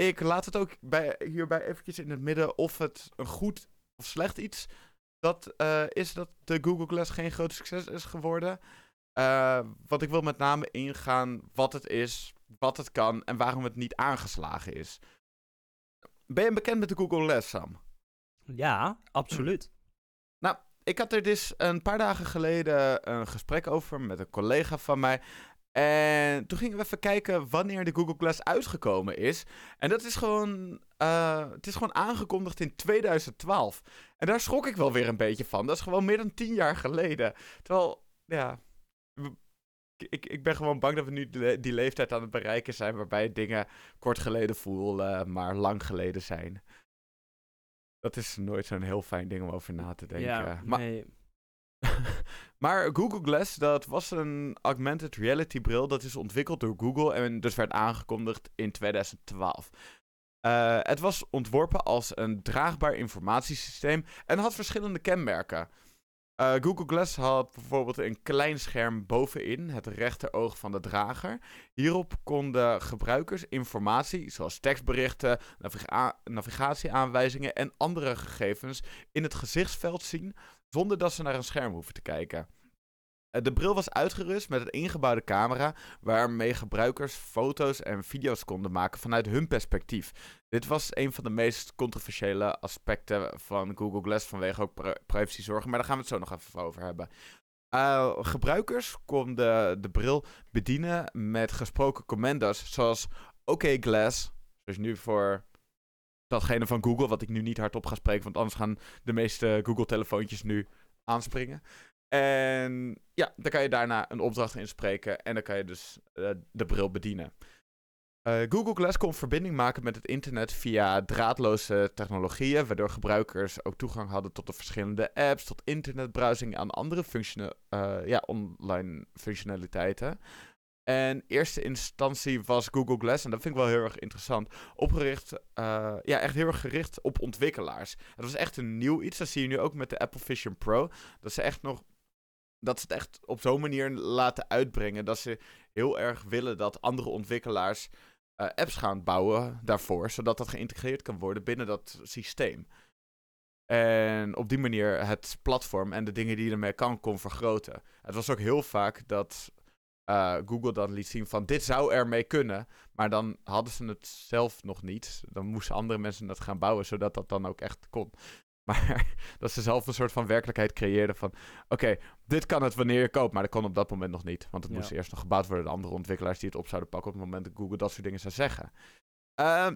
Ik laat het ook bij, hierbij eventjes in het midden of het een goed of slecht iets dat uh, is dat de Google Glass geen groot succes is geworden. Uh, want ik wil met name ingaan wat het is, wat het kan en waarom het niet aangeslagen is. Ben je bekend met de Google Glass, Sam? Ja, absoluut. Nou, ik had er dus een paar dagen geleden een gesprek over met een collega van mij. En toen gingen we even kijken wanneer de Google Glass uitgekomen is. En dat is gewoon, uh, het is gewoon aangekondigd in 2012. En daar schrok ik wel weer een beetje van. Dat is gewoon meer dan tien jaar geleden. Terwijl, ja, ik, ik ben gewoon bang dat we nu die leeftijd aan het bereiken zijn waarbij dingen kort geleden voelen, maar lang geleden zijn. Dat is nooit zo'n heel fijn ding om over na te denken. Ja, maar, nee. maar Google Glass, dat was een augmented reality bril. Dat is ontwikkeld door Google en dus werd aangekondigd in 2012. Uh, eh, het was ontworpen als een draagbaar informatiesysteem en had verschillende kenmerken. Uh, Google Glass had bijvoorbeeld een klein scherm bovenin, het rechteroog van de drager. Hierop konden gebruikers informatie, zoals tekstberichten, naviga navigatieaanwijzingen en andere gegevens, in het gezichtsveld zien, zonder dat ze naar een scherm hoeven te kijken. Eh, de bril was uitgerust met een ingebouwde camera waarmee gebruikers foto's en video's konden maken vanuit hun perspectief. Dit was een van de meest controversiële aspecten van Google Glass vanwege ook privacyzorgen, maar daar gaan we het zo nog even over hebben. Uh, gebruikers konden de bril bedienen met gesproken commando's zoals OK Glass, dus nu voor datgene van Google, wat ik nu niet hardop ga spreken, want anders gaan de meeste Google-telefoontjes nu aanspringen. En ja, dan kan je daarna een opdracht inspreken en dan kan je dus uh, de bril bedienen. Uh, Google Glass kon verbinding maken met het internet via draadloze technologieën, waardoor gebruikers ook toegang hadden tot de verschillende apps, tot internetbrowsing en andere uh, ja, online functionaliteiten. En eerste instantie was Google Glass, en dat vind ik wel heel erg interessant, opgericht, uh, ja, echt heel erg gericht op ontwikkelaars. Het was echt een nieuw iets, dat zie je nu ook met de Apple Vision Pro. Dat ze echt nog dat ze het echt op zo'n manier laten uitbrengen. Dat ze heel erg willen dat andere ontwikkelaars uh, apps gaan bouwen daarvoor. Zodat dat geïntegreerd kan worden binnen dat systeem. En op die manier het platform en de dingen die je ermee kan, kon vergroten. Het was ook heel vaak dat uh, Google dan liet zien van dit zou ermee kunnen. Maar dan hadden ze het zelf nog niet. Dan moesten andere mensen het gaan bouwen, zodat dat dan ook echt kon. Maar dat ze zelf een soort van werkelijkheid creëerden van... Oké, dit kan het wanneer je koopt, maar dat kon op dat moment nog niet. Want het moest eerst nog gebouwd worden door andere ontwikkelaars die het op zouden pakken... op het moment dat Google dat soort dingen zou zeggen. Uh,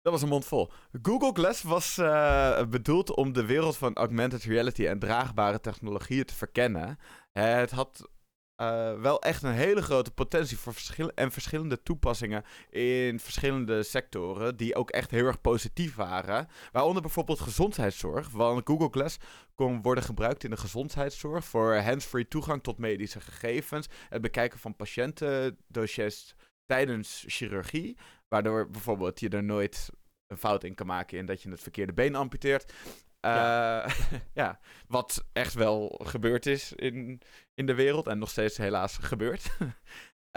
dat was een mond vol. Google Glass was uh, bedoeld om de wereld van augmented reality en draagbare technologieën te verkennen. Het had uh, wel echt een hele grote potentie voor verschil en verschillende toepassingen in verschillende sectoren, die ook echt heel erg positief waren. Waaronder bijvoorbeeld gezondheidszorg, want Google Glass kon worden gebruikt in de gezondheidszorg voor hands-free toegang tot medische gegevens, het bekijken van patiëntendossiers tijdens chirurgie, waardoor bijvoorbeeld je er nooit een fout in kan maken in dat je het verkeerde been amputeert. Ja. Eh, ja. wat echt wel gebeurd is in, in de wereld en nog steeds helaas gebeurt.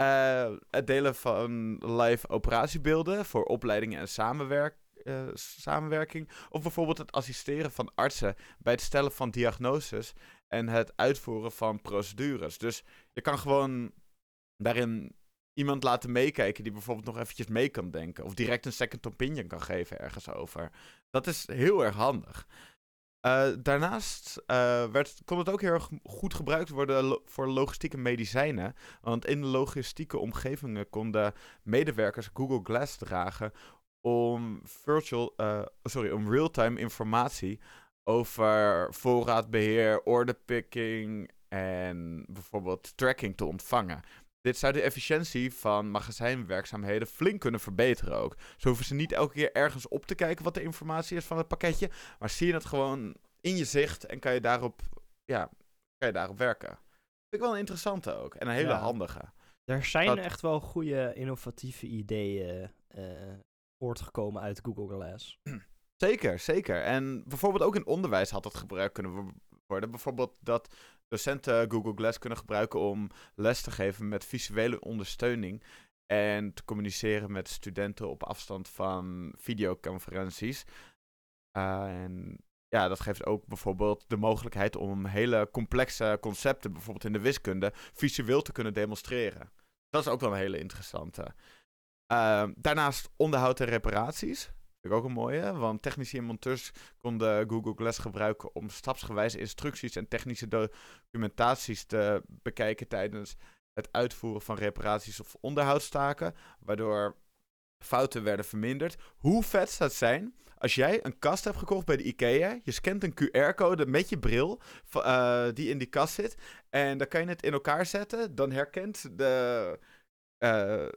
uh, het delen van live operatiebeelden voor opleidingen en samenwerk, uh, samenwerking. Of bijvoorbeeld het assisteren van artsen bij het stellen van diagnoses en het uitvoeren van procedures. Dus je kan gewoon daarin iemand laten meekijken die bijvoorbeeld nog eventjes mee kan denken. Of direct een second opinion kan geven ergens over. Dat is heel erg handig. Uh, daarnaast uh, werd, kon het ook heel goed gebruikt worden voor logistieke medicijnen. Want in logistieke omgevingen konden medewerkers Google Glass dragen om virtual, uh, sorry, om real-time informatie over voorraadbeheer, orderpicking en bijvoorbeeld tracking te ontvangen. Dit zou de efficiëntie van magazijnwerkzaamheden flink kunnen verbeteren ook. Zo hoeven ze niet elke keer ergens op te kijken wat de informatie is van het pakketje. Maar zie je het gewoon in je zicht en kan je daarop, ja, kan je daarop werken. Vind ik wel een interessante ook. En een hele handige. Er zijn echt wel goede innovatieve ideeën uh, voortgekomen uit Google Glass. Zeker, zeker. En bijvoorbeeld ook in onderwijs had dat gebruikt kunnen Bijvoorbeeld dat docenten Google Glass kunnen gebruiken om les te geven met visuele ondersteuning. En te communiceren met studenten op afstand van videoconferenties. Uh, en ja, dat geeft ook bijvoorbeeld de mogelijkheid om hele complexe concepten, bijvoorbeeld in de wiskunde, visueel te kunnen demonstreren. Dat is ook wel een hele interessante. Uh, daarnaast onderhoud en reparaties. Vind ik ook een mooie, want technici en monteurs konden Google Glass gebruiken om stapsgewijze instructies en technische documentaties te bekijken tijdens het uitvoeren van reparaties of onderhoudstaken, waardoor fouten werden verminderd. Hoe vet zou het zijn als jij een kast hebt gekocht bij de IKEA, je scant een QR-code met je bril uh, die in die kast zit, en dan kan je het in elkaar zetten, dan herkent de... Uh,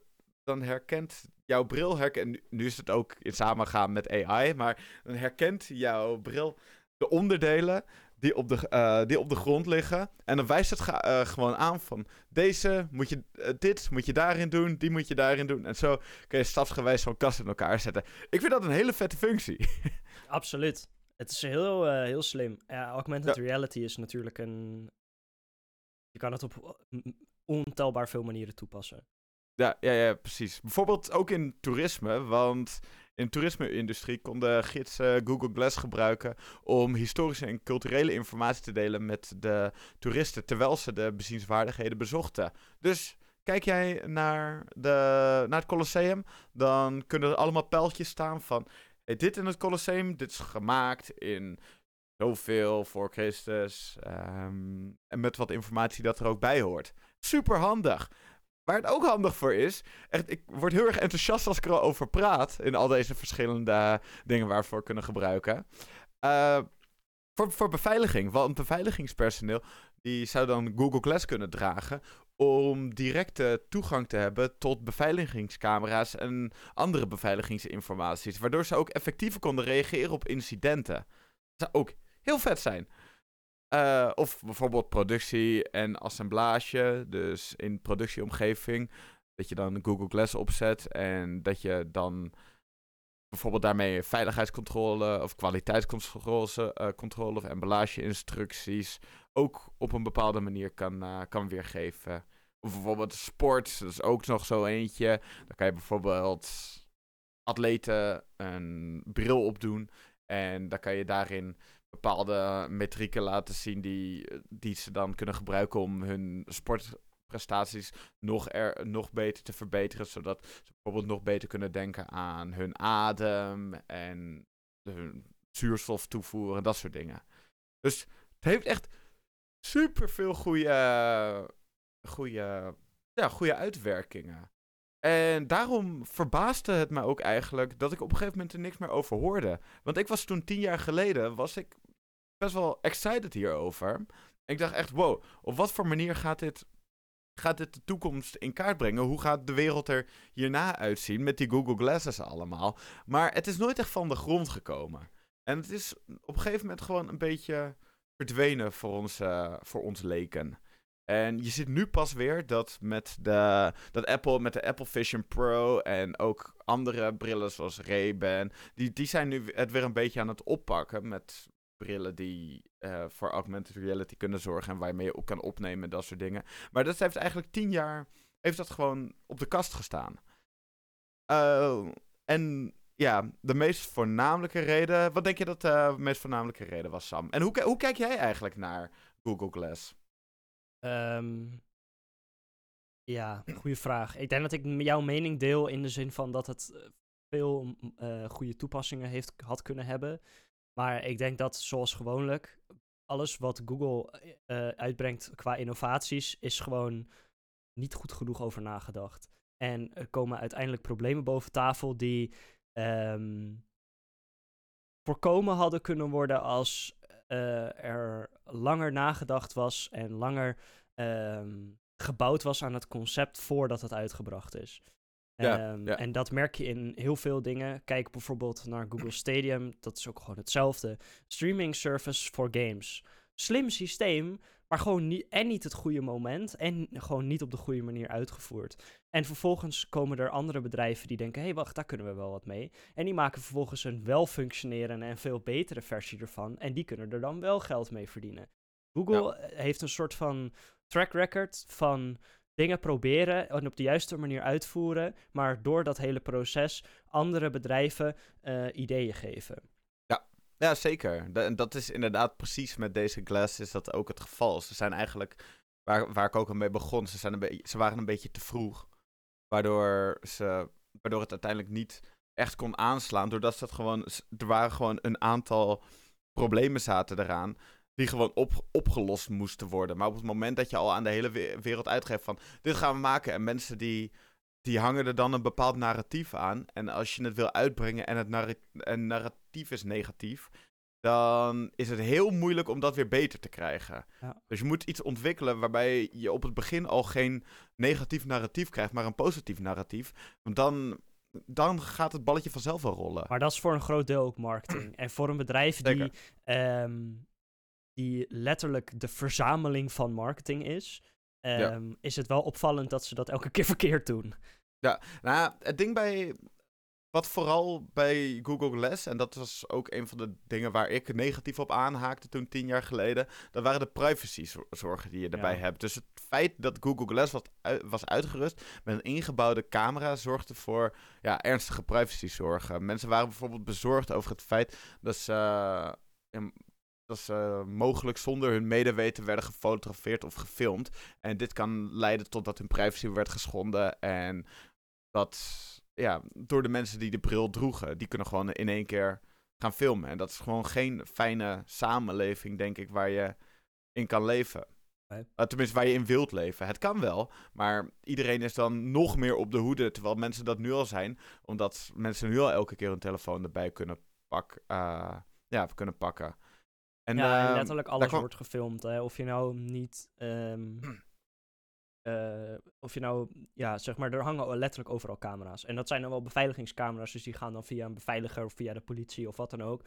dan herkent jouw bril, herken, nu is het ook in samengaan met AI, maar dan herkent jouw bril de onderdelen die op de, uh, die op de grond liggen. En dan wijst het uh, gewoon aan van deze moet je, uh, dit moet je daarin doen, die moet je daarin doen. En zo kun je stapsgewijs zo'n kast in elkaar zetten. Ik vind dat een hele vette functie. Absoluut. Het is heel, heel slim. Ja, augmented ja. reality is natuurlijk een... Je kan het op ontelbaar veel manieren toepassen. Ja, ja, ja, precies. Bijvoorbeeld ook in toerisme, want in de toerisme-industrie konden gidsen Google Glass gebruiken om historische en culturele informatie te delen met de toeristen, terwijl ze de bezienswaardigheden bezochten. Dus kijk jij naar, de, naar het Colosseum, dan kunnen er allemaal pijltjes staan van hey, dit in het Colosseum, dit is gemaakt in zoveel voor Christus. Um, en met wat informatie dat er ook bij hoort. Super handig. Waar het ook handig voor is, echt, ik word heel erg enthousiast als ik erover praat. In al deze verschillende dingen waar we voor kunnen gebruiken. Uh, voor, voor beveiliging, want beveiligingspersoneel die zou dan Google Glass kunnen dragen om directe toegang te hebben tot beveiligingscamera's en andere beveiligingsinformaties. Waardoor ze ook effectiever konden reageren op incidenten. Dat zou ook heel vet zijn. Uh, of bijvoorbeeld productie en assemblage. Dus in productieomgeving. Dat je dan Google Glass opzet. En dat je dan bijvoorbeeld daarmee veiligheidscontrole of kwaliteitscontrole controle of emballageinstructies ook op een bepaalde manier kan, uh, kan weergeven. Of bijvoorbeeld sport, dat is ook nog zo eentje. Dan kan je bijvoorbeeld atleten een bril opdoen. En dan kan je daarin bepaalde metrieken laten zien die, die ze dan kunnen gebruiken om hun sportprestaties nog, er, nog beter te verbeteren. Zodat ze bijvoorbeeld nog beter kunnen denken aan hun adem en hun zuurstof toevoeren, dat soort dingen. Dus het heeft echt super veel goede, goede, ja, goede uitwerkingen. En daarom verbaasde het me ook eigenlijk dat ik op een gegeven moment er niks meer over hoorde. Want ik was toen tien jaar geleden, was ik best wel excited hierover. Ik dacht echt, wow, op wat voor manier gaat dit, gaat dit de toekomst in kaart brengen? Hoe gaat de wereld er hierna uitzien met die Google Glasses allemaal? Maar het is nooit echt van de grond gekomen. En het is op een gegeven moment gewoon een beetje verdwenen voor ons, uh, voor ons leken. En je ziet nu pas weer dat met de dat Apple met de Apple Vision Pro en ook andere brillen zoals Ray-Ban, die, die zijn nu het weer een beetje aan het oppakken met brillen die uh, voor augmented reality kunnen zorgen en waarmee je ook kan opnemen en dat soort dingen. Maar dat heeft eigenlijk tien jaar, heeft dat gewoon op de kast gestaan. Uh, en ja, de meest voornamelijke reden, wat denk je dat de meest voornamelijke reden was, Sam? En hoe, hoe kijk jij eigenlijk naar Google Glass? Um, ja, goede vraag. Ik denk dat ik jouw mening deel in de zin van dat het eh, veel uh, goede toepassingen heeft, had kunnen hebben. Maar ik denk dat, zoals gewoonlijk, alles wat Google uh, uitbrengt qua innovaties, is gewoon niet goed genoeg over nagedacht. En er komen uiteindelijk problemen boven tafel die um, voorkomen hadden kunnen worden als uh, er langer nagedacht was en langer um, gebouwd was aan het concept voordat het uitgebracht is. Ja, um, ja. En dat merk je in heel veel dingen. Kijk bijvoorbeeld naar Google Stadium. Dat is ook gewoon hetzelfde. Streaming service voor games. Slim systeem, maar gewoon niet, en niet het goede moment. En gewoon niet op de goede manier uitgevoerd. En vervolgens komen er andere bedrijven die denken: hé, hey, wacht, daar kunnen we wel wat mee. En die maken vervolgens een wel functionerende en veel betere versie ervan. En die kunnen er dan wel geld mee verdienen. Google heeft een soort van track record van dingen proberen en op de juiste manier uitvoeren, maar door dat hele proces andere bedrijven uh, ideeën geven. Ja, ja zeker. dat is inderdaad precies met deze Glass is dat ook het geval. Ze zijn eigenlijk, waar, waar ik ook al mee begon, ze, zijn een ze waren een beetje te vroeg. Waardoor, ze, waardoor het uiteindelijk niet echt kon aanslaan. Doordat ze gewoon, er waren gewoon een aantal problemen zaten eraan die gewoon op, opgelost moesten worden. Maar op het moment dat je al aan de hele wereld uitgeeft van dit gaan we maken en mensen die, die hangen er dan een bepaald narratief aan. En als je het wil uitbrengen en het narratief is negatief, dan is het heel moeilijk om dat weer beter te krijgen. Ja. Dus je moet iets ontwikkelen waarbij je op het begin al geen negatief narratief krijgt, maar een positief narratief. Want dan, dan gaat het balletje vanzelf wel rollen. Maar dat is voor een groot deel ook marketing. en voor een bedrijf die die letterlijk de verzameling van marketing is, ehm, is het wel opvallend dat ze dat elke keer verkeerd doen. Ja, nou, het ding bij. Wat vooral bij Google Glass, en dat was ook een van de dingen waar ik negatief op aanhaakte toen tien jaar geleden, dat waren de privacy-zorgen die je erbij hebt. Dus het feit dat Google Glass was, was uitgerust met een ingebouwde camera zorgde voor ja, ernstige privacy-zorgen. Mensen waren bijvoorbeeld bezorgd over het feit dat ze uh, dat ze mogelijk zonder hun medeweten werden gefotografeerd of gefilmd. En dit kan leiden tot dat hun privacy werd geschonden. En dat, ja, door de mensen die de bril droegen, die kunnen gewoon in één keer gaan filmen. En dat is gewoon geen fijne samenleving, denk ik, waar je in kan leven. Nee. Uh, tenminste, waar je in wilt leven. Het kan wel, maar iedereen is dan nog meer op de hoede. Terwijl mensen dat nu al zijn, omdat mensen nu al elke keer hun telefoon erbij kunnen, pak, uh, ja, kunnen pakken. En, ja, ehm, letterlijk alles wordt gefilmd. Hè? Of je nou niet. Um, uh, of je nou, ja, zeg maar, er hangen letterlijk overal camera's. En dat zijn dan wel beveiligingscamera's, dus die gaan dan via een beveiliger of via de politie of wat dan ook.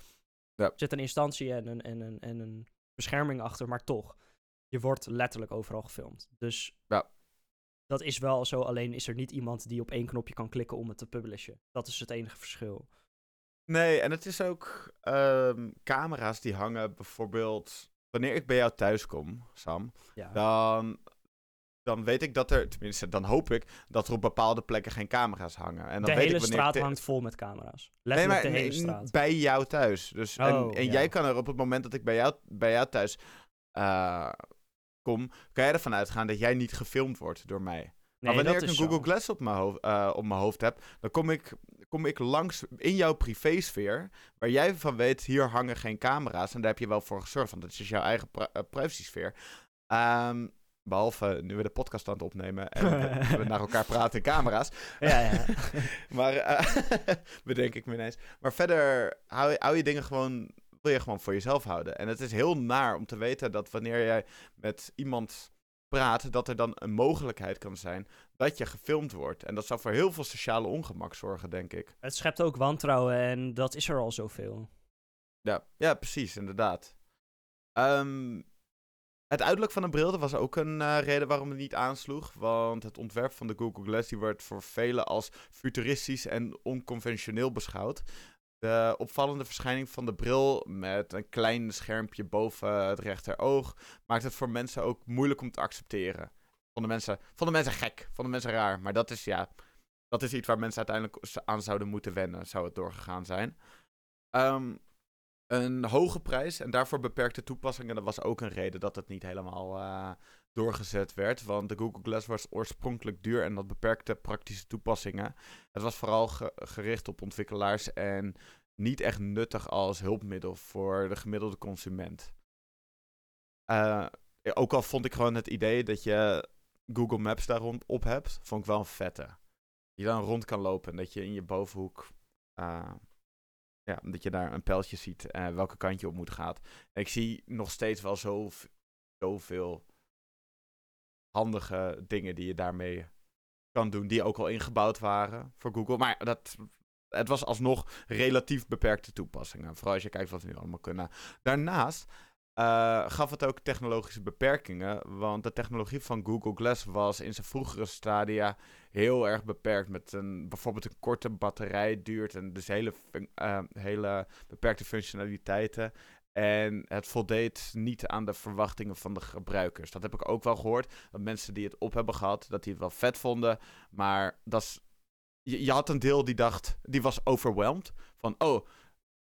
Ja. Er zit een instantie en een, en, een, en een bescherming achter, maar toch, je wordt letterlijk overal gefilmd. Dus ja. dat is wel zo, alleen is er niet iemand die op één knopje kan klikken om het te publishen. Dat is het enige verschil. Nee, en het is ook um, camera's die hangen bijvoorbeeld. Wanneer ik bij jou thuis kom, Sam, dan, dan weet ik dat er, tenminste, dan hoop ik dat er op bepaalde plekken geen camera's hangen. En dan de weet hele ik straat hangt vol met camera's. Letterlijk nee, maar, de hele straat. Bij jou thuis. Dus, en, oh, en jij kan er op het moment dat ik bij jou, bij jou thuis uh, kom, kan jij ervan uitgaan dat jij niet gefilmd wordt door mij. Nee, maar wanneer ik een Google Glass op mijn, hoofd, uh, op mijn hoofd heb, dan kom ik kom ik langs in jouw privésfeer, waar jij van weet, hier hangen geen camera's. En daar heb je wel voor gezorgd, want dat is jouw eigen pri uh, privacysfeer. Um, behalve nu we de podcast aan het opnemen en we naar elkaar praten in camera's. Ja, ja. maar uh, bedenk ik me ineens. Maar verder hou, hou je dingen gewoon, wil je gewoon voor jezelf houden. En het is heel naar om te weten dat wanneer jij met iemand praat, dat er dan een mogelijkheid kan zijn dat je gefilmd wordt. En dat zou voor heel veel sociale ongemak zorgen, denk ik. Het schept ook wantrouwen en dat is er al zoveel. Ja, ja precies, inderdaad. Um, het uiterlijk van de bril was ook een uh, reden waarom het niet aansloeg. Want het ontwerp van de Google Glass die wordt voor velen als futuristisch en onconventioneel beschouwd. De opvallende verschijning van de bril met een klein schermpje boven het rechteroog maakt het voor mensen ook moeilijk om te accepteren. Vonden mensen, vonden mensen gek, vonden mensen raar. Maar dat is ja, dat is iets waar mensen uiteindelijk aan zouden moeten wennen, zou het doorgegaan zijn. Ehm, een hoge prijs en daarvoor beperkte toepassingen, dat was ook een reden dat het niet helemaal uh, doorgezet werd. Want de Google Glass was oorspronkelijk duur en dat beperkte praktische toepassingen. Het was vooral gericht op ontwikkelaars en niet echt nuttig als hulpmiddel voor de gemiddelde consument. Uh, ook al vond ik gewoon het idee dat je Google Maps daar rond op hebt, vond ik wel een vette. Je dan rond kan lopen en dat je in je bovenhoek, uh, ja, dat je daar een pijltje ziet uh, welke kant je op moet gaan. Ik zie nog steeds wel zo, zoveel handige dingen die je daarmee kan doen, die ook al ingebouwd waren voor Google. Maar dat, het was alsnog relatief beperkte toepassingen. Vooral als je kijkt wat we nu allemaal kunnen. Daarnaast uh, gaf het ook technologische beperkingen. Want de technologie van Google Glass was in zijn vroegere stadia heel erg beperkt. Met een, bijvoorbeeld een korte batterij duurt en dus hele, uh, hele beperkte functionaliteiten. En het voldeed niet aan de verwachtingen van de gebruikers. Dat heb ik ook wel gehoord. Dat mensen die het op hebben gehad, dat die het wel vet vonden. Maar dat is, je, had een deel die dacht, die was overwhelmed. Van, oh,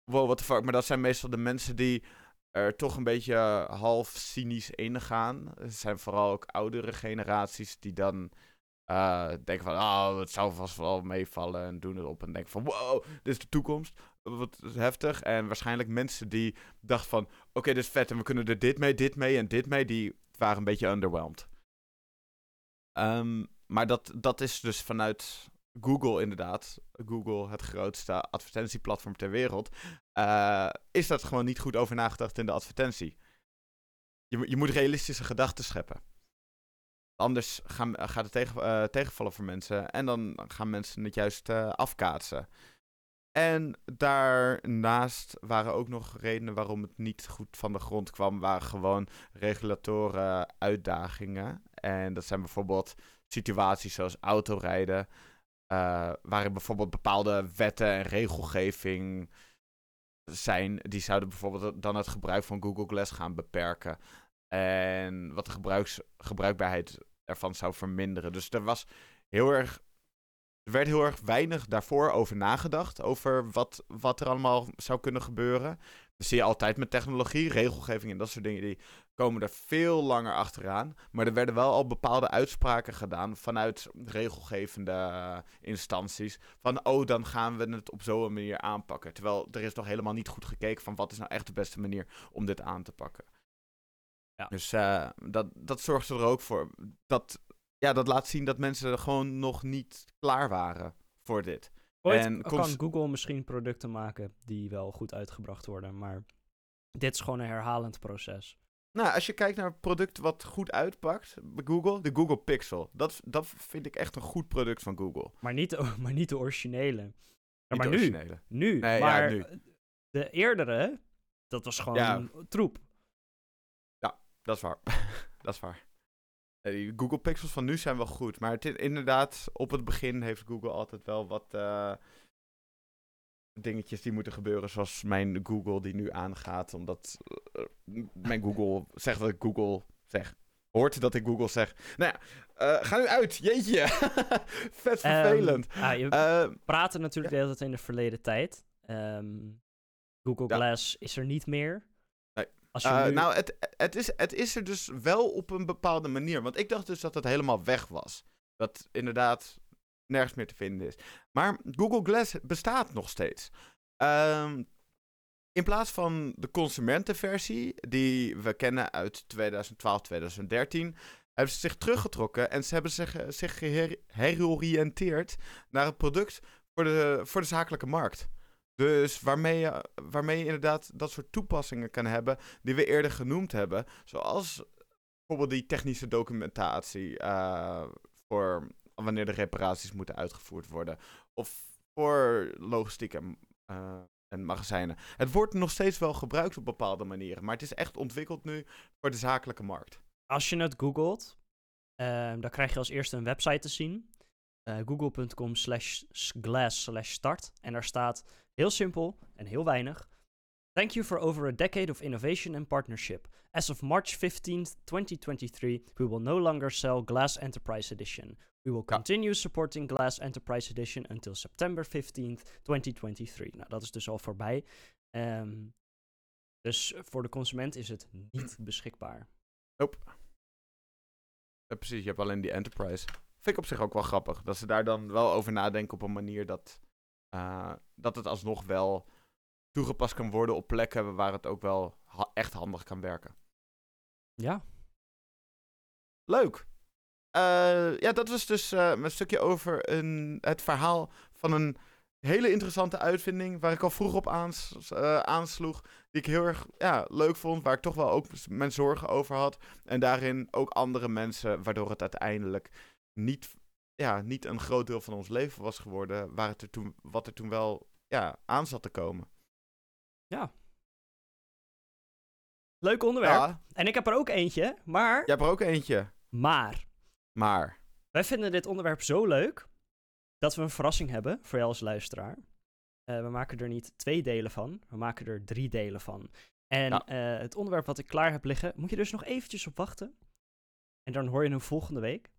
wow, what the fuck. Maar dat zijn meestal de mensen die er toch een beetje half cynisch in gaan. Het zijn vooral ook oudere generaties die dan uh, denken van, oh, het zou vast wel meevallen en doen het op en denken van, wow, dit is de toekomst. Wat heftig. En waarschijnlijk mensen die dachten van, oké, dit is vet en we kunnen er dit mee, dit mee en dit mee, die waren een beetje underwhelmed. Um, maar dat, dat is dus vanuit Google inderdaad, Google het grootste advertentieplatform ter wereld, uh, is dat gewoon niet goed over nagedacht in de advertentie. Je, je moet realistische gedachten scheppen. Anders gaan, gaat het tegen, uh, tegenvallen voor mensen en dan gaan mensen het juist uh, afkaatsen. En daarnaast waren ook nog redenen waarom het niet goed van de grond kwam, waren gewoon regulatoren uitdagingen. En dat zijn bijvoorbeeld situaties zoals autorijden, uh, waarin bijvoorbeeld bepaalde wetten en regelgeving zijn, die zouden bijvoorbeeld dan het gebruik van Google Glass gaan beperken. En wat de gebruikbaarheid ervan zou verminderen. Dus er was heel erg. Er werd heel erg weinig daarvoor over nagedacht. Over wat, wat er allemaal zou kunnen gebeuren. Dat zie je altijd met technologie, regelgeving en dat soort dingen. Die komen er veel langer achteraan. Maar er werden wel al bepaalde uitspraken gedaan vanuit regelgevende instanties. Van, oh, dan gaan we het op zo'n manier aanpakken. Terwijl er is nog helemaal niet goed gekeken van wat is nou echt de beste manier om dit aan te pakken. Ja. Dus uh, dat, dat zorgt er ook voor. Dat, ja, dat laat zien dat mensen gewoon nog niet klaar waren voor dit. Ooit en kan Google misschien producten maken die wel goed uitgebracht worden, maar dit is gewoon een herhalend proces. Nou, als je kijkt naar een product wat goed uitpakt bij Google, de Google Pixel. Dat, dat vind ik echt een goed product van Google. Maar niet, maar niet de originele. Niet maar de originele. nu, nu. Nee, maar ja, nu. de eerdere, dat was gewoon Ja. troep. Dat is waar. dat is waar. Die Google Pixels van nu zijn wel goed. Maar het inderdaad, op het begin heeft Google altijd wel wat eh, dingetjes die moeten gebeuren. Zoals mijn Google die nu aangaat. Omdat eh, mijn Google zegt dat ik Google zeg. Hoort dat ik Google zeg. Nou ja, eh, ga nu uit. Jeetje. Vet vervelend. Ehm, ah, je Eh, praten natuurlijk de hele tijd in de verleden tijd. Ehm, Google Ja. Glass is er niet meer. Nee. Als je Eh, nu... Nou, het, het, is, het is er dus wel op een bepaalde manier. Want ik dacht dus dat het helemaal weg was. Dat inderdaad nergens meer te vinden is. Maar Google Glass bestaat nog steeds. Ehm, in plaats van de consumentenversie, die we kennen uit 2012, 2013, hebben ze zich teruggetrokken en ze hebben zich, zich heroriënteerd naar het product voor de, voor de zakelijke markt. Dus waarmee je, waarmee je inderdaad dat soort toepassingen kan hebben die we eerder genoemd hebben. Zoals bijvoorbeeld die technische documentatie eh, voor wanneer de reparaties moeten uitgevoerd worden. Of voor logistiek en, eh, en magazijnen. Het wordt nog steeds wel gebruikt op bepaalde manieren, maar het is echt ontwikkeld nu voor de zakelijke markt. Als je het googelt, ehm, dan krijg je als eerste een website te zien. Eh, Google.com slash glass slash start. En daar staat heel simpel en heel weinig. Thank you for over a decade of innovation and partnership. As of March 15th, 2023, we will no longer sell Glass Enterprise Edition. We will Ja. continue supporting Glass Enterprise Edition until September 15th, 2023. Nou, dat is dus al voorbij. Ehm, dus voor de consument is het niet beschikbaar. Ja, precies, je hebt alleen die enterprise. Vind ik op zich ook wel grappig. Dat ze daar dan wel over nadenken op een manier dat, eh, dat het alsnog wel toegepast kan worden op plekken waar het ook wel ha- echt handig kan werken. Ja, Leuk. Eh, ja, dat was dus eh, een stukje over een, het verhaal van een hele interessante uitvinding. Waar ik al vroeg op aans, aansloeg. Die ik heel erg ja, leuk vond. Waar ik toch wel ook mijn zorgen over had. En daarin ook andere mensen. Waardoor het uiteindelijk niet, ja, niet een groot deel van ons leven was geworden. Waar het er toen, wat er toen wel ja, aan zat te komen. leuk onderwerp. Ja, En ik heb er ook eentje, maar... jij hebt er ook eentje. Maar, Maar. wij vinden dit onderwerp zo leuk... dat we een verrassing hebben voor jou als luisteraar. Eh, we maken er niet twee delen van, we maken er drie delen van. En het onderwerp wat ik klaar heb liggen, moet je dus nog eventjes op wachten. En dan hoor je hem volgende week.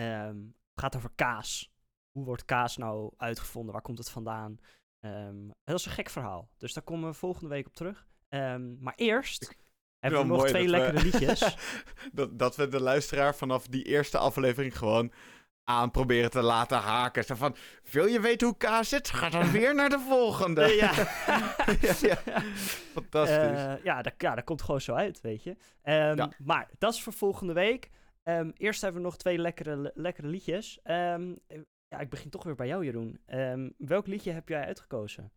Um, gaat over kaas. Hoe wordt kaas nou uitgevonden? Waar komt het vandaan? Um, dat is een gek verhaal. Dus daar komen we volgende week op terug. Um, maar eerst hebben we nog twee lekkere liedjes. dat, dat we de luisteraar vanaf die eerste aflevering gewoon aan proberen te laten haken. Zo van, wil je weten hoe kaas zit? Ga dan weer naar de volgende. Ja, ja, ja. Fantastisch. Uh, ja, dat, ja, dat komt gewoon zo uit, weet je. Um, maar dat is voor volgende week. Um, eerst hebben we nog twee lekkere, lekkere liedjes. Um, ja, ik begin toch weer bij jou, Jeroen. welk liedje heb jij uitgekozen?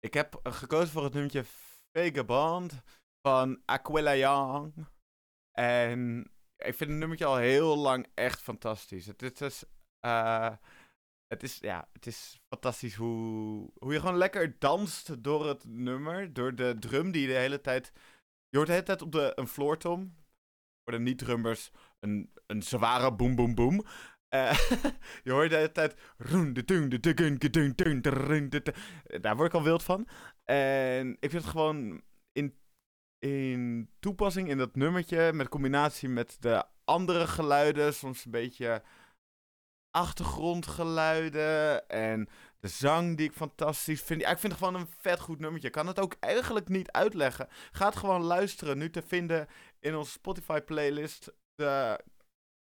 Ik heb gekozen voor het nummertje Vagabond van Aquila Young. En ik vind het nummertje al heel lang echt fantastisch. Het, is, uh, het is, ja, het is fantastisch hoe, hoe je gewoon lekker danst door het nummer. Door de drum die je de hele tijd... Je hoort de hele tijd op de, een floortom. Voor de niet-drummers een, een zware boom boom boom. Uh, je hoort de hele tijd... Daar word ik al wild van. En ik vind het gewoon in in toepassing in dat nummertje, met combinatie met de andere geluiden, soms een beetje achtergrondgeluiden en de zang die ik fantastisch vind. Ik vind het gewoon een vet goed nummertje. Ik kan het ook eigenlijk niet uitleggen. Ga gewoon luisteren. Nu te vinden in onze Spotify playlist. De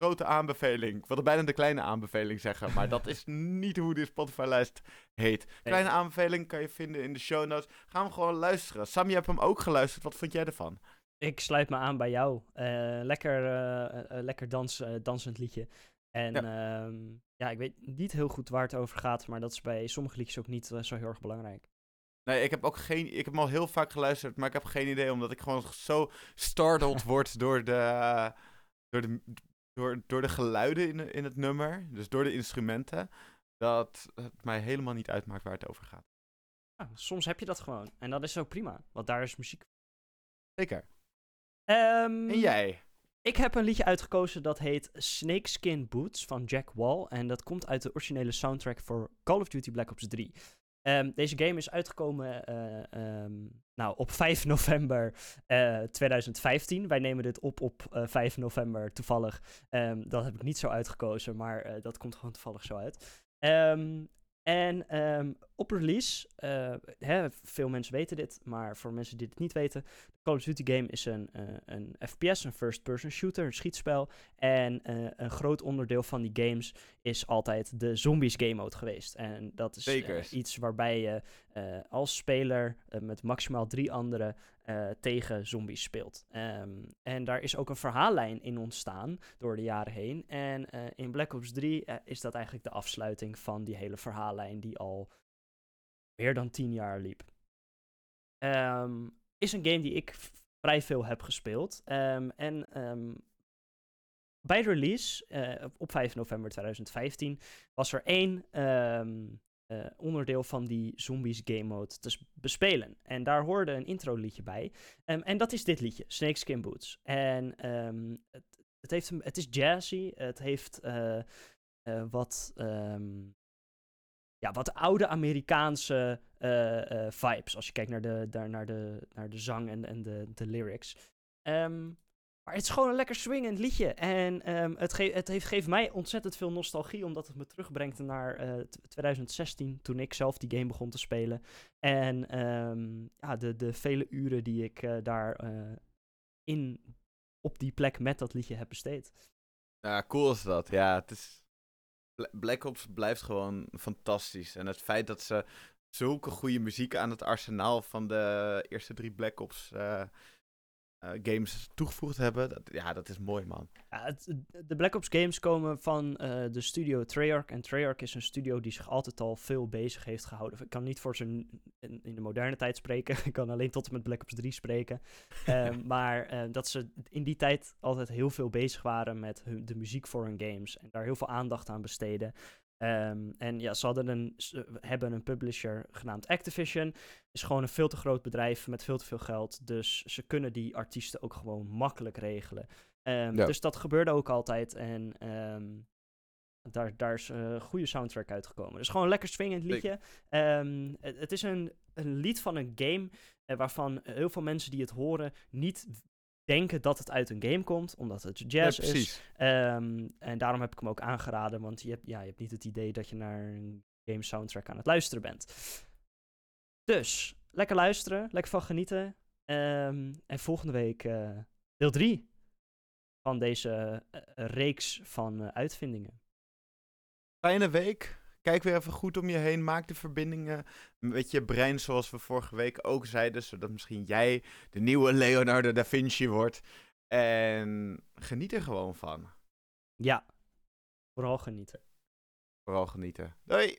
grote aanbeveling. Ik wilde bijna de kleine aanbeveling zeggen, maar dat is niet hoe de Spotify-lijst heet. Kleine aanbeveling kan je vinden in de show notes. Gaan we gewoon luisteren. Sam, je hebt hem ook geluisterd. Wat vond jij ervan? Ik sluit me aan bij jou. Uh, lekker uh, lekker dans, dansend liedje. En ja. Ehm, ja. ik weet niet heel goed waar het over gaat, maar dat is bij sommige liedjes ook niet zo heel erg belangrijk. Nee, ik heb ook geen. Ik heb hem al heel vaak geluisterd, maar ik heb geen idee, omdat ik gewoon zo startled word door de. Door de, door, door de geluiden in, in het nummer, dus door de instrumenten, dat het mij helemaal niet uitmaakt waar het over gaat. Ja, soms heb je dat gewoon. En dat is ook prima, want daar is muziek. Zeker. Um, en jij? Ik heb een liedje uitgekozen dat heet Snakeskin Boots van Jack Wall. En dat komt uit de originele soundtrack voor Call of Duty Black Ops 3. Um, deze game is uitgekomen uh, um, nou, op 5 november uh, eh, 2015. Wij nemen dit op op uh, eh, 5 november toevallig. Um, dat heb ik niet zo uitgekozen, maar dat komt gewoon toevallig zo uit. En op release, uh, hè, veel mensen weten dit, maar voor mensen die het niet weten, de Call of Duty game is een, uh, een FPS, een first-person shooter, een schietspel. En uh, een groot onderdeel van die games is altijd de zombies game mode geweest. En dat is iets waarbij je als speler met maximaal drie anderen tegen zombies speelt. Um, en daar is ook een verhaallijn in ontstaan door de jaren heen. En in Black Ops 3 uh, eh, is dat eigenlijk de afsluiting van die hele verhaallijn die al meer dan tien jaar liep. Um, is een game die ik vrij veel heb gespeeld. Um, en bij release, op 5 november 2015, was er één uh, onderdeel van die Zombies game mode te bespelen. En daar hoorde een intro liedje bij. En dat is dit liedje, Snakeskin Boots. En het, het, heeft, het is jazzy, het heeft uh, wat, ja, wat oude Amerikaanse vibes. Als je kijkt naar de, naar de, naar de zang en, en de, de lyrics. Um, maar het is gewoon een lekker swingend liedje. En um, het, het heeft, geeft mij ontzettend veel nostalgie, omdat het me terugbrengt naar uh, eh, 2016, toen ik zelf die game begon te spelen. En um, ja, de, de vele uren die ik uh, daar in, op die plek met dat liedje heb besteed. Ja, cool is dat. Ja, het is... Black Ops blijft gewoon fantastisch. En het feit dat ze zulke goede muziek aan het arsenaal van de eerste drie Black Ops uh, games toegevoegd hebben. Dat, ja, dat is mooi, man. Ja, het, de Black Ops games komen van uh, de studio Treyarch. En Treyarch is een studio die zich altijd al veel bezig heeft gehouden. Ik kan niet voor zijn in, in de moderne tijd spreken. Ik kan alleen tot en met Black Ops 3 spreken. um, maar uh, dat ze in die tijd altijd heel veel bezig waren met hun, de muziek voor hun games. En daar heel veel aandacht aan besteden. Um, en ja, ze, hadden een, ze hebben een publisher genaamd Activision. Is gewoon een veel te groot bedrijf met veel te veel geld. Dus ze kunnen die artiesten ook gewoon makkelijk regelen. Um, ja. Dus dat gebeurde ook altijd. En um, daar, daar is een goede soundtrack uitgekomen. Dus gewoon een lekker swingend liedje. Ehm, het, het, is een, een, lied van een game waarvan heel veel mensen die het horen niet denken dat het uit een game komt, omdat het jazz is. Um, en daarom heb ik hem ook aangeraden, want je hebt, ja, je hebt niet het idee dat je naar een game soundtrack aan het luisteren bent. Dus, lekker luisteren, lekker van genieten. Um, en volgende week uh, deel 3 van deze uh, reeks van uh, uitvindingen. Fijne week. Kijk weer even goed om je heen. Maak de verbindingen met je brein, zoals we vorige week ook zeiden. Zodat misschien jij de nieuwe Leonardo da Vinci wordt. En geniet er gewoon van. Ja, vooral genieten. Vooral genieten. Doei!